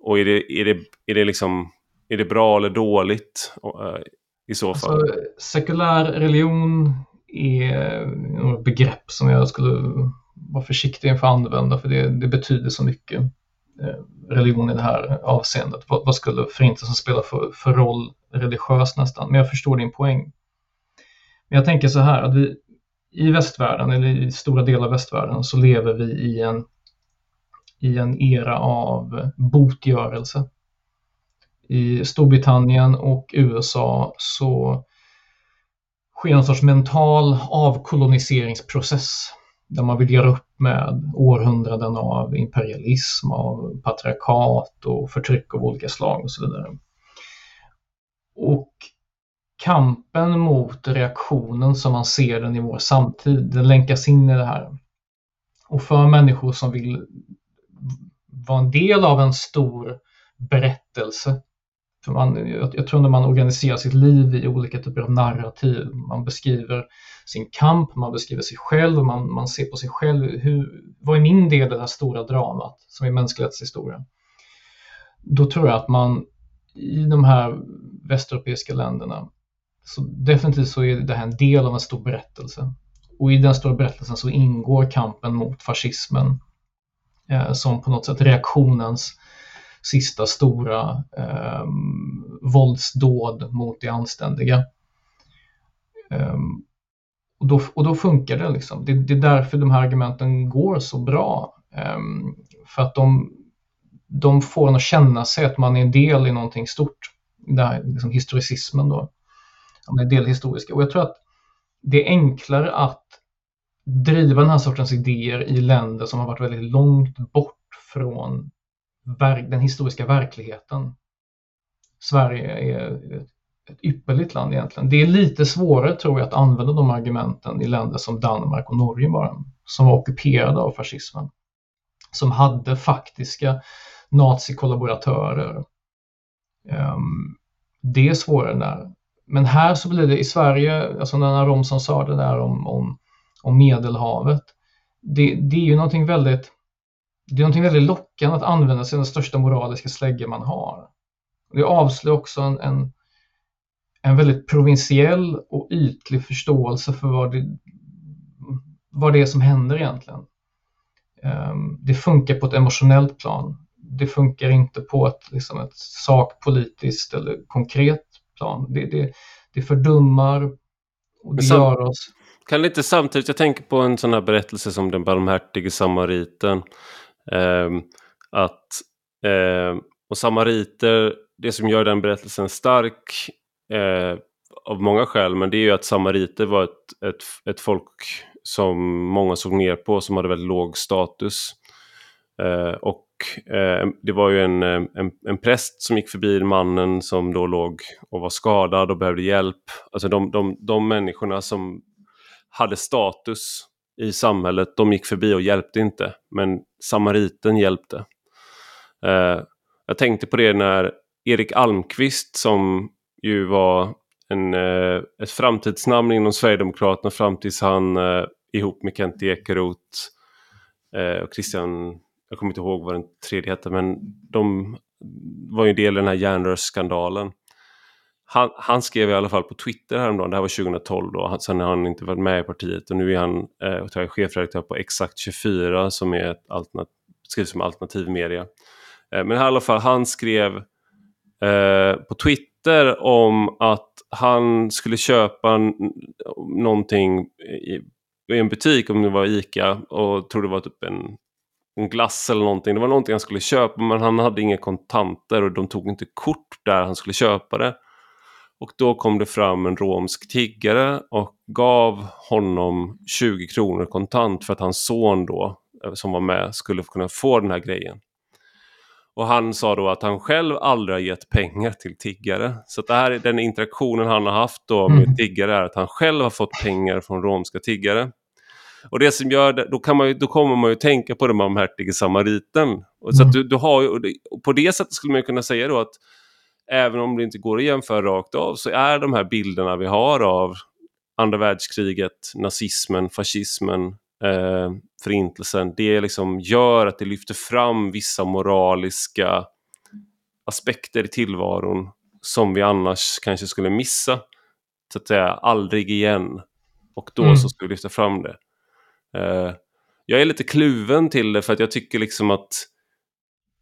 Och är det, är det, är det, liksom, är det bra eller dåligt eh, i så fall? Alltså, sekulär religion är ett begrepp som jag skulle vara försiktig inför att använda för det, det betyder så mycket. Eh, religion i det här avseendet. Vad, vad skulle förintelsen spela för, för roll religiöst nästan? Men jag förstår din poäng. Men jag tänker så här att vi i västvärlden, eller i stora delar av västvärlden, så lever vi i en, i en era av botgörelse. I Storbritannien och USA så sker en sorts mental avkoloniseringsprocess där man vill göra upp med århundraden av imperialism, av patriarkat och förtryck av olika slag och så vidare. Och kampen mot reaktionen som man ser den i vår samtid, den länkas in i det här. Och för människor som vill vara en del av en stor berättelse för man, jag, jag tror när man organiserar sitt liv i olika typer av narrativ, man beskriver sin kamp, man beskriver sig själv, man, man ser på sig själv, hur, vad är min del i det här stora dramat som är mänsklighetens historia? Då tror jag att man i de här västeuropeiska länderna, så definitivt så är det här en del av en stor berättelse. Och i den stora berättelsen så ingår kampen mot fascismen eh, som på något sätt reaktionens sista stora eh, våldsdåd mot det anständiga. Eh, och, då, och då funkar det liksom. Det, det, är därför de här argumenten går så bra. Eh, för att de, de får en att känna sig att man är en del i någonting stort. Det här liksom historicismen då. Man är del historiska. Och jag tror att det är enklare att driva den här sortens idéer i länder som har varit väldigt långt bort från den historiska verkligheten. Sverige är ett ypperligt land egentligen. Det är lite svårare tror jag att använda de argumenten i länder som Danmark och Norge bara, som var ockuperade av fascismen. Som hade faktiska nazikollaboratörer. Ehm, det är svårare där. Men här så blir det i Sverige, alltså när Romson sa det där om, om, om Medelhavet, det, det är ju någonting väldigt det är någonting väldigt lockande att använda sig av den största moraliska slägga man har. Det avslöjar också en, en, en väldigt provinsiell och ytlig förståelse för vad det, vad det är som händer egentligen. Um, det funkar på ett emotionellt plan. Det funkar inte på ett, liksom ett sakpolitiskt eller konkret plan. Det, det, det fördummar och det Sam gör oss... Kan det inte samtidigt, jag tänker på en sån här berättelse som den barmhärtige samariten Ehm, att, eh, och samariter, det som gör den berättelsen stark eh, av många skäl, men det är ju att samariter var ett, ett, ett folk som många såg ner på, som hade väldigt låg status. Eh, och eh, det var ju en, en, en präst som gick förbi mannen som då låg och var skadad och behövde hjälp. Alltså de, de, de människorna som hade status i samhället, de gick förbi och hjälpte inte. Men samariten hjälpte. Eh, jag tänkte på det när Erik Almqvist som ju var en, eh, ett framtidsnamn inom Sverigedemokraterna fram tills han eh, ihop med Kent Ekeroth eh, och Christian, jag kommer inte ihåg vad den tredje hette, men de var ju en del i den här järnrörsskandalen han, han, skrev i alla fall på Twitter häromdagen, det här var 2012 då, sen har han inte varit med i partiet och nu är han eh, chefredaktör på Exakt 24 som är ett alternat skrivs som alternativ media. Eh, men i alla fall, han skrev eh, på Twitter om att han skulle köpa någonting i, i en butik, om det var ICA, och trodde det var typ en en glass eller någonting. Det var någonting han skulle köpa men han hade inga kontanter och de tog inte kort där han skulle köpa det. Och då kom det fram en romsk tiggare och gav honom 20 kronor kontant för att hans son då, eh, som var med, skulle kunna få den här grejen. Och han sa då att han själv aldrig har gett pengar till tiggare. Så det här, den interaktionen han har haft då med mm. tiggare är att han själv har fått pengar från romska tiggare. Och det som gör det, då, kan man ju, då kommer man ju tänka på den barmhärtige samariten. Och så mm. du, du har ju, på det sättet skulle man kunna säga då att även om det inte går att jämföra rakt av så är de här bilderna vi har av andra världskriget, nazismen, fascismen, eh, förintelsen, det liksom gör att det lyfter fram vissa moraliska aspekter i tillvaron som vi annars kanske skulle missa. Så att säga, aldrig igen. Och då mm. så ska vi lyfta fram det. Eh, jag är lite kluven till det för att jag tycker liksom att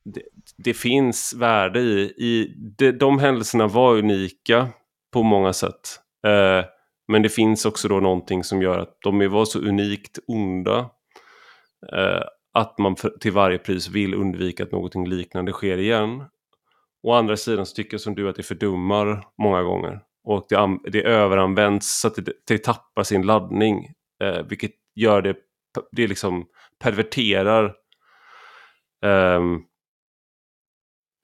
det, det finns värde i, i de, de händelserna var unika på många sätt. Eh, men det finns också då någonting som gör att de var så unikt onda eh, att man för, till varje pris vill undvika att någonting liknande sker igen. Å andra sidan så tycker jag som du att det fördummar många gånger och det, det överanvänds så att det, det tappar sin laddning, eh, vilket gör det, det liksom perverterar um,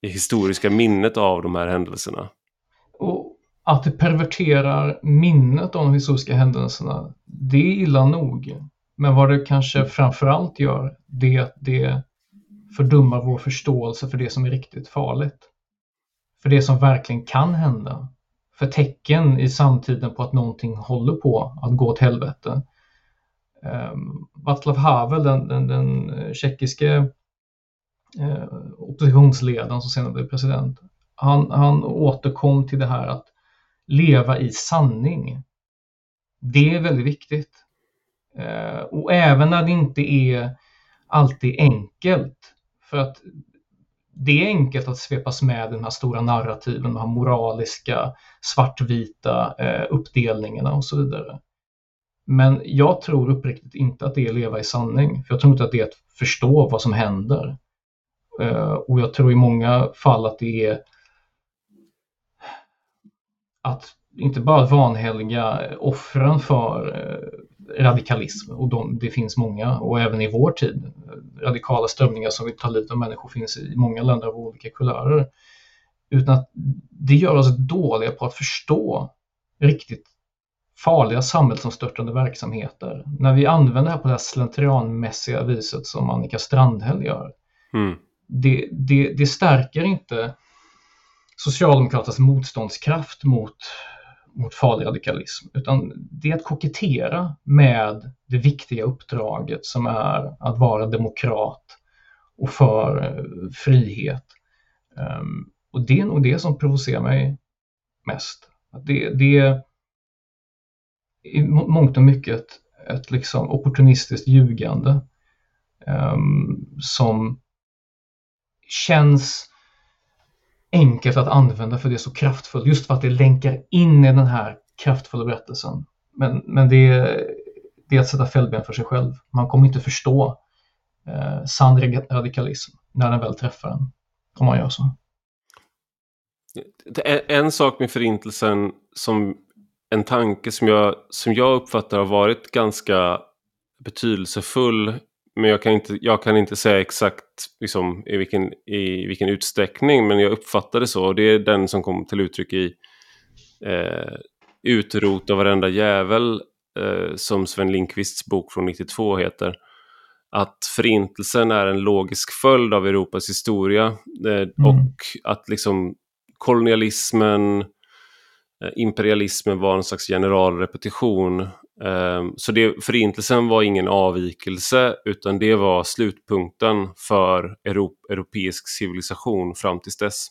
det historiska minnet av de här händelserna. Och att det perverterar minnet av de historiska händelserna, det är illa nog. Men vad det kanske framförallt gör, det är att det fördummar vår förståelse för det som är riktigt farligt. För det som verkligen kan hända. För tecken i samtiden på att någonting håller på att gå åt helvete. Um, Václav Havel, den, den, den tjeckiske eh, oppositionsledaren som senare blev president, han, han återkom till det här att leva i sanning. Det är väldigt viktigt. Eh, och även när det inte är alltid enkelt. För att det är enkelt att svepas med den här stora narrativen, de här moraliska, svartvita eh, uppdelningarna och så vidare. Men jag tror uppriktigt inte att det är att leva i sanning. För jag tror inte att det är att förstå vad som händer. Eh, och jag tror i många fall att det är att inte bara vanhelga offren för eh, radikalism, och de, det finns många, och även i vår tid. Radikala strömningar som vill ta livet av människor finns i många länder av olika kulörer. Utan att det gör oss dåliga på att förstå riktigt farliga samhällsomstörtande verksamheter. När vi använder det här på det här slentrianmässiga viset som Annika Strandhäll gör. Mm det, det, det stärker inte Socialdemokraternas motståndskraft mot, mot farlig radikalism, utan det är att kokettera med det viktiga uppdraget som är att vara demokrat och för eh, frihet. Um, och det är nog det som provocerar mig mest. Att det, det är i mångt och mycket ett, ett liksom opportunistiskt ljugande um, som känns enkelt att använda för det är så kraftfullt. Just för att det länkar in i den här kraftfulla berättelsen. Men, men det, är, det är att sätta fällben för sig själv. Man kommer inte förstå eh, sann radikalism när den väl träffar en. Om man gör så. En sak med förintelsen som en tanke som jag, som jag uppfattar har varit ganska betydelsefull men jag kan inte, jag kan inte säga exakt liksom, i, vilken, i vilken utsträckning, men jag uppfattar det så. Och det är den som kom till uttryck i eh, Utrota varenda jävel, eh, som Sven Lindqvists bok från 92 heter. Att förintelsen är en logisk följd av Europas historia eh, mm. och att liksom kolonialismen, imperialismen var en slags generalrepetition Ehm, så det, förintelsen var ingen avvikelse utan det var slutpunkten för europeisk civilisation fram tills dess.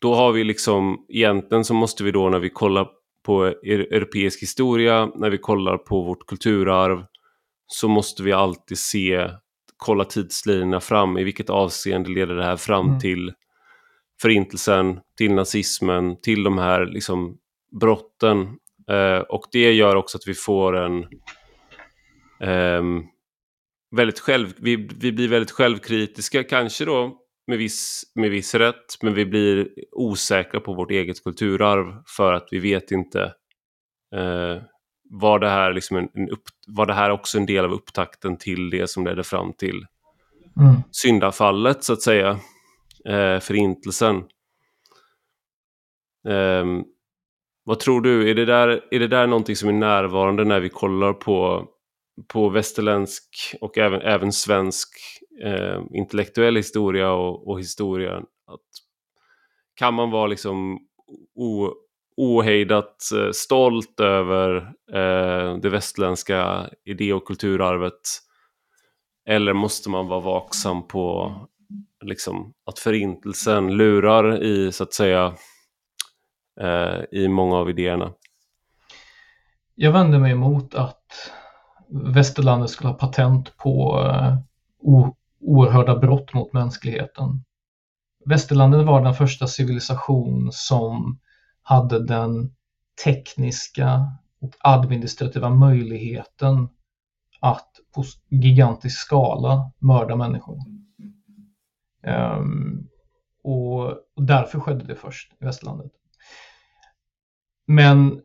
Då har vi liksom, egentligen så måste vi då när vi kollar på europeisk historia, när vi kollar på vårt kulturarv, så måste vi alltid se, kolla tidslinjerna fram, i vilket avseende leder det här fram mm. till förintelsen, till nazismen, till de här liksom brotten Uh, och det gör också att vi får en um, väldigt själv, vi, vi blir väldigt självkritiska, kanske då med viss, med viss rätt, men vi blir osäkra på vårt eget kulturarv för att vi vet inte eh, var, det här liksom en, en upp, var det här också en del av upptakten till det som ledde fram till mm. syndafallet, så att säga, eh, förintelsen. Eh, vad tror du, är det, där, är det där någonting som är närvarande när vi kollar på, på västerländsk och även, även svensk eh, intellektuell historia och, och historia? Att, kan man vara liksom o, ohejdat eh, stolt över eh, det västerländska idé och kulturarvet? Eller måste man vara vaksam på liksom, att förintelsen lurar i, så att säga, eh, i många av idéerna? Jag vänder mig emot att västerlandet skulle ha patent på eh, oerhörda brott mot mänskligheten. Västerlandet var den första civilisation som hade den tekniska och administrativa möjligheten att på gigantisk skala mörda människor. Um, och, och, därför skedde det först i västerlandet. Men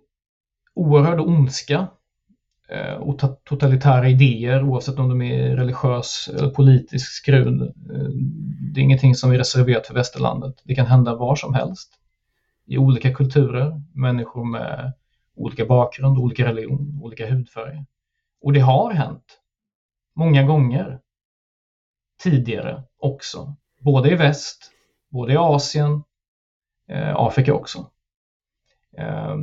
oerhörd ondska eh, och totalitära idéer oavsett om de är religiös eller politisk skrud. Eh, det är ingenting som är reserverat för västerlandet. Det kan hända var som helst i olika kulturer, människor med olika bakgrund, olika religion, olika hudfärg. Och det har hänt många gånger tidigare också, både i väst, både i Asien, eh, Afrika också. Eh,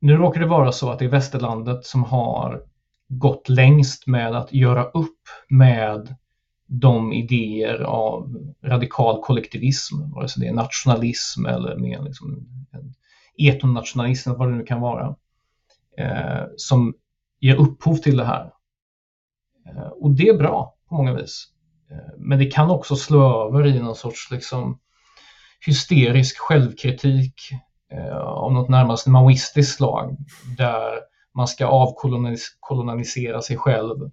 nu råkar det vara så att det är västerlandet som har gått längst med att göra upp med de idéer av radikal kollektivism, vare sig det är nationalism eller mer liksom etnonationalism, vad det nu kan vara, eh, som ger upphov till det här. Eh, och det är bra på många vis. Eh, men det kan också slå över i någon sorts liksom, hysterisk självkritik eh, av något närmast maoistiskt slag där man ska avkolonisera sig själv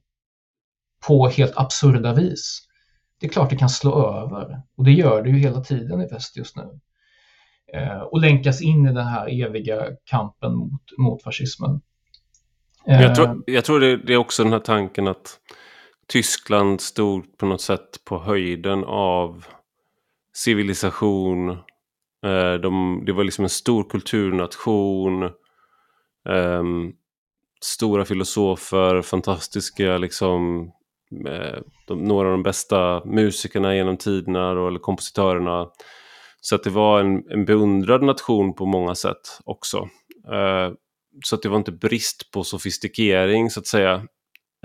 på helt absurda vis. Det är klart det kan slå över och det gör det ju hela tiden i väst just nu. Eh, och länkas in i den här eviga kampen mot, mot fascismen. Jag tror, jag tror det, det, är också den här tanken att Tyskland stod på något sätt på höjden av civilisation. Eh, de, det var liksom en stor kulturnation. Ehm, stora filosofer, fantastiska liksom eh, de, några av de bästa musikerna genom tiderna då, eller kompositörerna. Så att det var en, en beundrad nation på många sätt också. Uh, så att det var inte brist på sofistikering så att säga.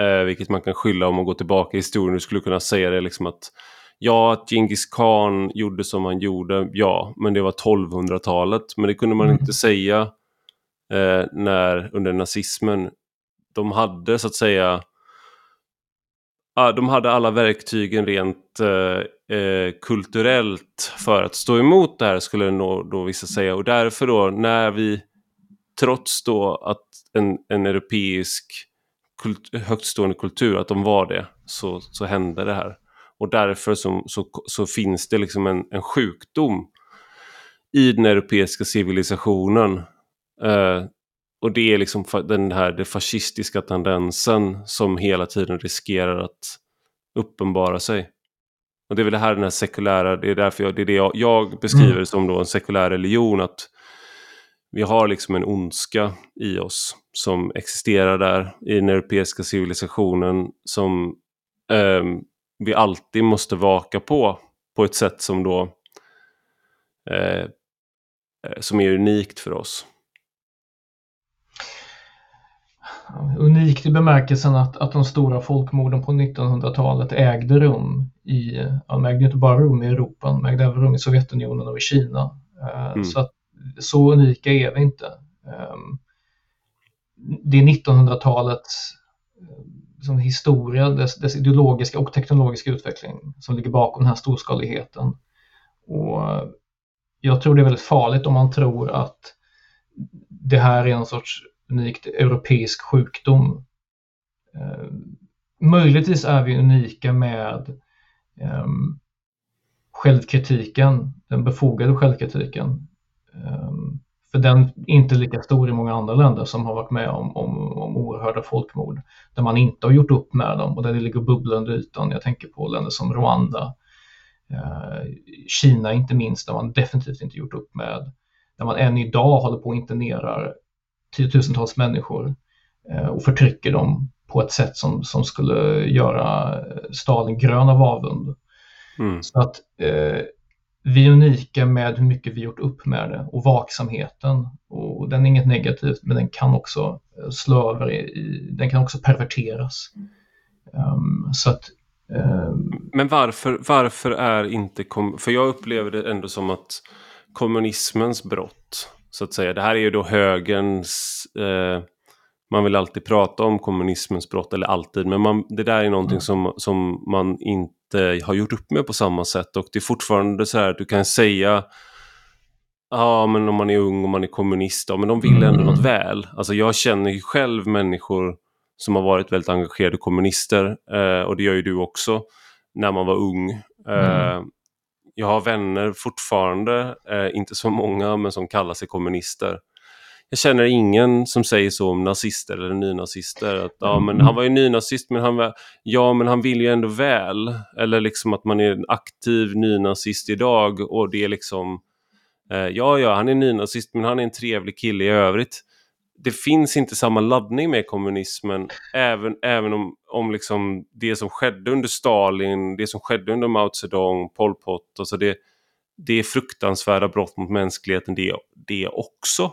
Uh, vilket man kan skylla om man går tillbaka i historien. Du skulle kunna säga det liksom att ja, att Genghis khan gjorde som han gjorde, ja, men det var 1200-talet. Men det kunde man mm. inte säga uh, när under nazismen. De hade så att säga de hade alla verktygen rent eh, eh, kulturellt för att stå emot det här skulle då, då vissa säga. Och därför då när vi trots då att en, en europeisk kult, högtstående kultur, att de var det, så, så hände det här. Och därför så, så, så finns det liksom en, en sjukdom i den europeiska civilisationen eh, och det är liksom den här den fascistiska tendensen som hela tiden riskerar att uppenbara sig. Och det är väl det här den här sekulära, det är därför jag, det är det jag, jag beskriver mm. som då en sekulär religion. att vi har liksom en ondska i oss som existerar där i den europeiska civilisationen som eh, vi alltid måste vaka på på ett sätt som då eh, som är unikt för oss unikt i bemärkelsen att, att de stora folkmorden på 1900-talet ägde rum i, ja, de ägde inte bara rum i Europa, de ägde även rum i Sovjetunionen och i Kina. Eh, mm. Så, att, så unika är vi inte. Ehm, det är 1900-talets liksom, eh, historia, dess, dess, ideologiska och teknologiska utveckling som ligger bakom den här storskaligheten. Och eh, jag tror det är väldigt farligt om man tror att det här är en sorts unikt europeisk sjukdom. Eh, möjligtvis är vi unika med eh, självkritiken, den befogade självkritiken. Um, för den är inte lika stor i många andra länder som har varit med om, om, om oerhörda folkmord. Där man inte har gjort upp med dem och där det ligger bubblande ytan. Jag tänker på länder som Rwanda, eh, Kina inte minst, där man definitivt inte gjort upp med. Där man än idag håller på och internerar tiotusentals människor eh, och förtrycker dem på ett sätt som, som skulle göra Stalin grön av avund. Mm. Så att eh, vi är unika med hur mycket vi gjort upp med det och vaksamheten. Och den är inget negativt, men den kan också eh, slå över, i, den kan också perverteras. Um, så att, um... Men varför, varför är inte, för jag upplever det ändå som att kommunismens brott, så att säga, det här är ju då högerns, eh, man vill alltid prata om kommunismens brott, eller alltid, men man, det där är någonting mm. som, som man inte inte har gjort upp med på samma sätt och det är fortfarande så här att du kan säga Ja, men om man är ung och man är kommunist, ja, men de vill ändå mm. något väl. Alltså jag känner ju själv människor som har varit väldigt engagerade kommunister eh, och det gör ju du också när man var ung. Eh, mm. Jag har vänner fortfarande, eh, inte så många, men som kallar sig kommunister jag känner ingen som säger så om nazister eller nynazister. Att, ja, men han var ju nynazist men han, var, ja, men han vill ju ändå väl. Eller liksom att man är en aktiv nynazist idag och det är liksom eh, Ja, ja, han är nynazist men han är en trevlig kille i övrigt. Det finns inte samma laddning med kommunismen även, även om, om liksom det som skedde under Stalin, det som skedde under Mao Zedong, Pol Pot. Alltså det, det är fruktansvärda brott mot mänskligheten det, det också.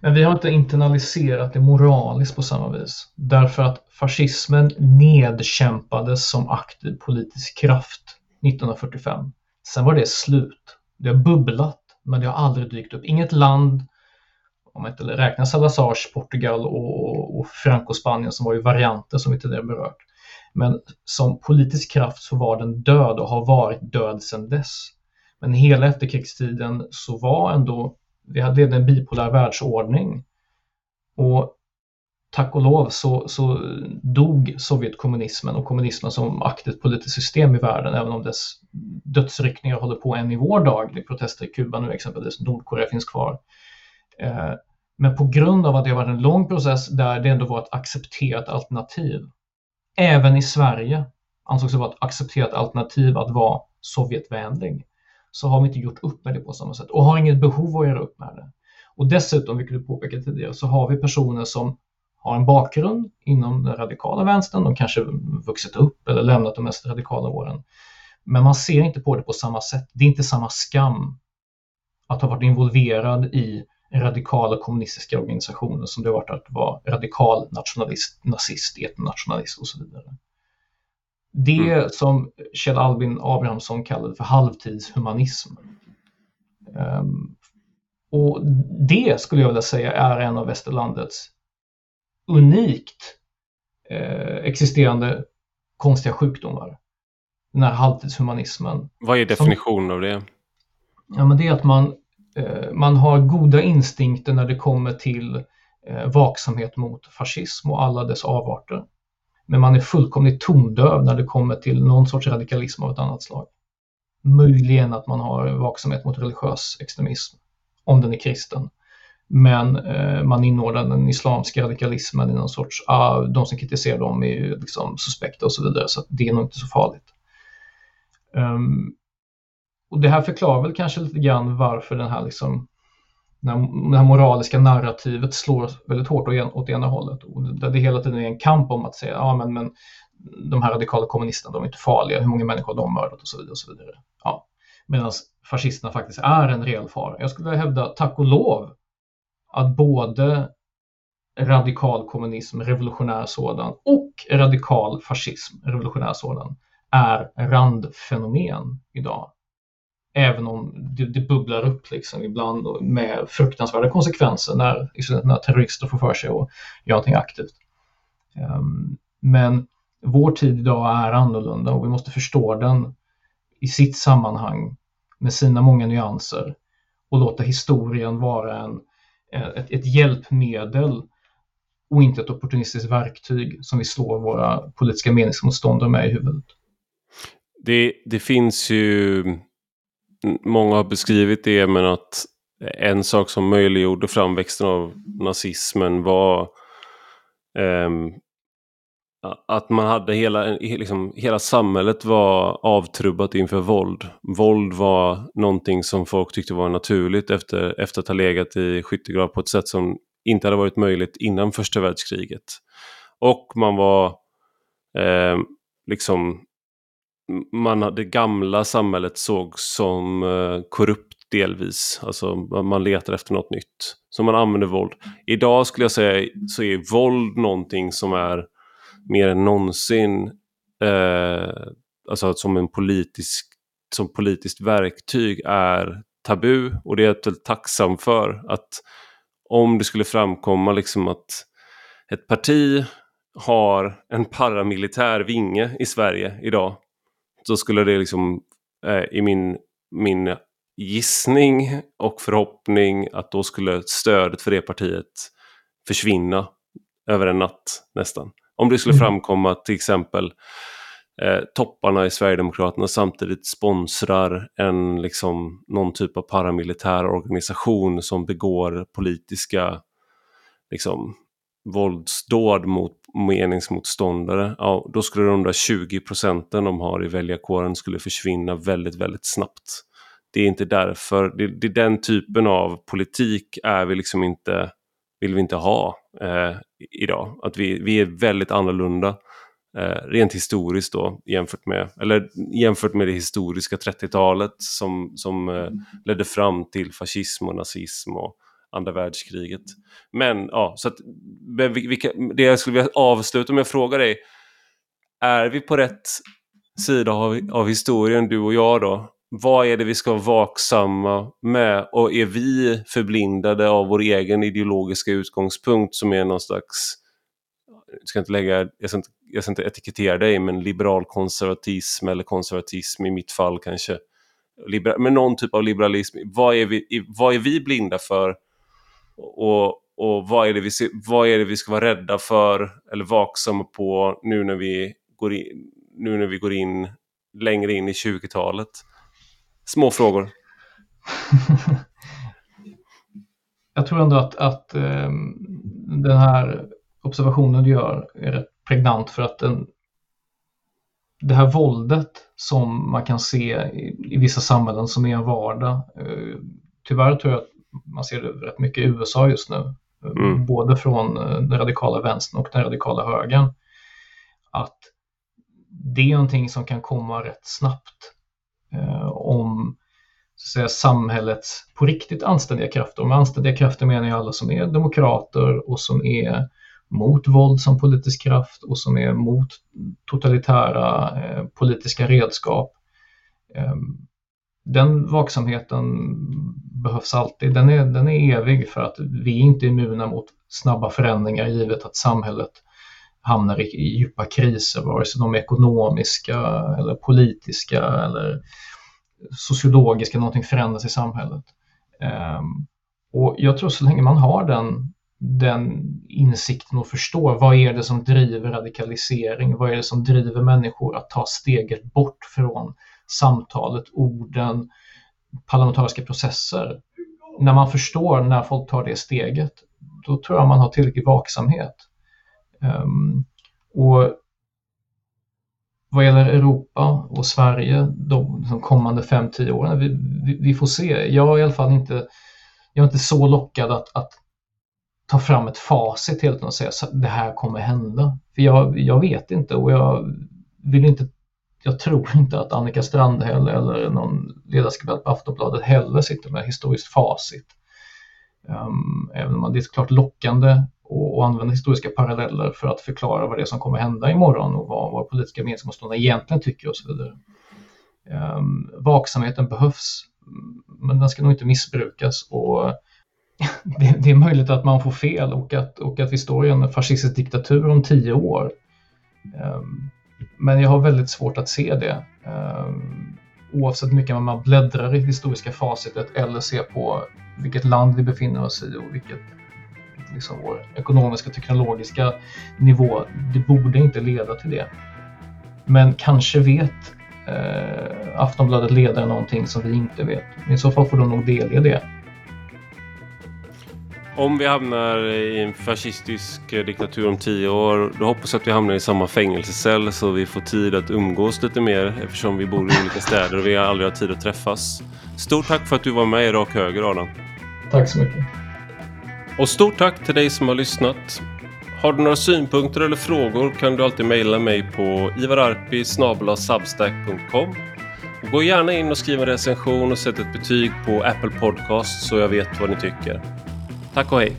Men vi har inte internaliserat det moraliskt på samma vis. Därför att fascismen nedkämpades som aktiv politisk kraft 1945. Sen var det slut. Det har bubblat, men det har aldrig dykt upp. Inget land, om man inte räknar Salazars Portugal och, och Franco-Spanien som var ju varianter som vi tidigare berört. Men som politisk kraft så var den död och har varit död sedan dess. Men hela efterkrigstiden så var ändå vi hade en bipolär världsordning. Och tack och lov så, så dog Sovjetkommunismen och kommunismen som aktivt politiskt system i världen, även om dess dödsryckningar håller på än i vår dag. Det är protester i Kuba nu exempelvis, Nordkorea finns kvar. Eh, men på grund av att det har varit en lång process där det ändå var ett accepterat alternativ, även i Sverige ansågs det vara ett accepterat alternativ att vara Sovjetvänlig så har vi inte gjort upp med det på samma sätt och har inget behov av att göra upp med det. Och dessutom, vilket du påpekade tidigare, så har vi personer som har en bakgrund inom den radikala vänstern, de kanske vuxit upp eller lämnat de mest radikala åren. Men man ser inte på det på samma sätt. Det är inte samma skam att ha varit involverad i radikala kommunistiska organisationer som det har varit att vara radikal nationalist, nazist, etnonationalist och så vidare. Det mm. som Kjell Albin Abrahamsson kallade för halvtidshumanism. Um, och det skulle jag vilja säga är en av västerlandets unikt eh, existerande konstiga sjukdomar. Den här halvtidshumanismen. Vad är definitionen som, av det? Ja, men det är att man, eh, man har goda instinkter när det kommer till eh, vaksamhet mot fascism och alla dess avarter. Men man är fullkomligt tondöv när det kommer till någon sorts radikalism av ett annat slag. Möjligen att man har vaksamhet mot religiös extremism, om den är kristen. Men eh, man inordnar den islamska radikalismen i någon sorts, ah, de som kritiserar dem är ju liksom suspekta och så vidare, så det är nog inte så farligt. Um, och det här förklarar väl kanske lite grann varför den här liksom när det här moraliska narrativet slår väldigt hårt åt ena hållet. Och där det hela tiden är en kamp om att säga ja, men, men de här radikala kommunisterna de är inte farliga, hur många människor har de mördat och så vidare. Och så vidare. Ja. Medan fascisterna faktiskt är en reell fara. Jag skulle vilja hävda, tack och lov, att både radikal kommunism, revolutionär sådan, och radikal fascism, revolutionär sådan, är randfenomen idag. Även om det, det, bubblar upp liksom ibland med fruktansvärda konsekvenser när, när terrorister får för sig att göra någonting aktivt. Um, men vår tid idag är annorlunda och vi måste förstå den i sitt sammanhang med sina många nyanser och låta historien vara en, eh, ett, ett hjälpmedel och inte ett opportunistiskt verktyg som vi slår våra politiska meningsmotståndare med i huvudet. Det, det finns ju många har beskrivit det, men att en sak som möjliggjorde framväxten av nazismen var eh, att man hade hela, liksom, hela samhället var avtrubbat inför våld. Våld var någonting som folk tyckte var naturligt efter, efter att ha legat i skyttegrav på ett sätt som inte hade varit möjligt innan första världskriget. Och man var eh, liksom man, det gamla samhället såg som eh, korrupt delvis. Alltså man letar efter något nytt. Så man använder våld. Idag skulle jag säga så är våld någonting som är mer än någonsin eh, alltså som en politisk som politiskt verktyg är tabu och det är jag väldigt tacksam för att om det skulle framkomma liksom att ett parti har en paramilitär vinge i Sverige idag så skulle det liksom eh, i min, min gissning och förhoppning att då skulle stödet för det partiet försvinna över en natt nästan. Om det skulle mm. framkomma till exempel eh, topparna i Sverigedemokraterna samtidigt sponsrar en, liksom, någon typ av paramilitär organisation som begår politiska liksom, våldsdåd mot meningsmotståndare, ja, då skulle de där 20 procenten de har i väljarkåren skulle försvinna väldigt, väldigt snabbt. Det är inte därför, det, det är den typen av politik är vi liksom inte, vill vi inte ha eh, idag. Att vi, vi är väldigt annorlunda eh, rent historiskt då jämfört med, eller jämfört med det historiska 30-talet som, som eh, ledde fram till fascism och nazism och andra världskriget. Men ja, så att vilka, det jag skulle vilja avsluta med att fråga dig, är vi på rätt sida av, av historien, du och jag då? Vad är det vi ska vara vaksamma med och är vi förblindade av vår egen ideologiska utgångspunkt som är någon slags jag ska inte lägga, jag ska inte, jag ska inte etikettera dig, men liberal konservatism eller konservatism i mitt fall kanske. Libera, men någon typ av liberalism. Vad är vi, vad är vi blinda för? Och, och vad, är det vi, vad är det vi ska vara rädda för eller vaksamma på nu när vi går in, nu när vi går in längre in i 20-talet? Små frågor. <laughs> jag tror ändå att, att eh, den här observationen du gör är rätt pregnant för att den, det här våldet som man kan se i, i vissa samhällen som är en vardag. Eh, tyvärr tror jag att man ser det rätt mycket i USA just nu. Mm. Både från eh, den radikala vänstern och den radikala högern. Att det är någonting som kan komma rätt snabbt eh, om så säga, samhällets på riktigt anständiga krafter. Och med anständiga krafter menar jag alla som är demokrater och som är mot våld som politisk kraft och som är mot totalitära eh, politiska redskap. Eh, den vaksamheten behövs alltid. Den är, den är evig för att vi är inte immuna mot snabba förändringar givet att samhället hamnar i, i djupa kriser, vare sig de är ekonomiska eller politiska eller sociologiska, någonting förändras i samhället. Um, och jag tror så länge man har den, den insikten och förstår vad är det som driver radikalisering, vad är det som driver människor att ta steget bort från samtalet, orden, parlamentariska processer. När man förstår när folk tar det steget, då tror jag man har tillräcklig vaksamhet. Um, och vad gäller Europa och Sverige de, de kommande 5-10 åren, vi, vi, vi, får se. Jag är i alla fall inte, jag är inte så lockad att, att ta fram ett facit helt och säga att det här kommer hända. För jag, jag vet inte och jag vill inte jag tror inte att Annika Strandhäll eller någon ledarskribent på Aftonbladet heller sitter med historiskt facit. Um, även om det är klart lockande att använda historiska paralleller för att förklara vad det är som kommer hända imorgon och vad våra politiska meningsmotståndare egentligen tycker och så vidare. Um, vaksamheten behövs, men den ska nog inte missbrukas och <laughs> det, det, är möjligt att man får fel och att, och att vi står i en fascistisk diktatur om tio år. Um, men jag har väldigt svårt att se det. Ehm, oavsett hur mycket man bläddrar i historiska facitet eller ser på vilket land vi befinner oss i och vilket liksom vår ekonomiska och teknologiska nivå. Det borde inte leda till det. Men kanske vet eh, Aftonbladet ledare någonting som vi inte vet. I så fall får de nog delge det. Om vi hamnar i en fascistisk eh, diktatur om tio år, då hoppas jag att vi hamnar i samma fängelsecell så vi får tid att umgås lite mer eftersom vi bor i olika städer och vi aldrig har tid att träffas. Stort tack för att du var med i Rak Höger, Adam. Tack så mycket. Och stort tack till dig som har lyssnat. Har du några synpunkter eller frågor kan du alltid mejla mig på ivararpi.substack.com Gå gärna in och skriv en recension och sätt ett betyg på Apple Podcast så jag vet vad ni tycker. Tack och hej!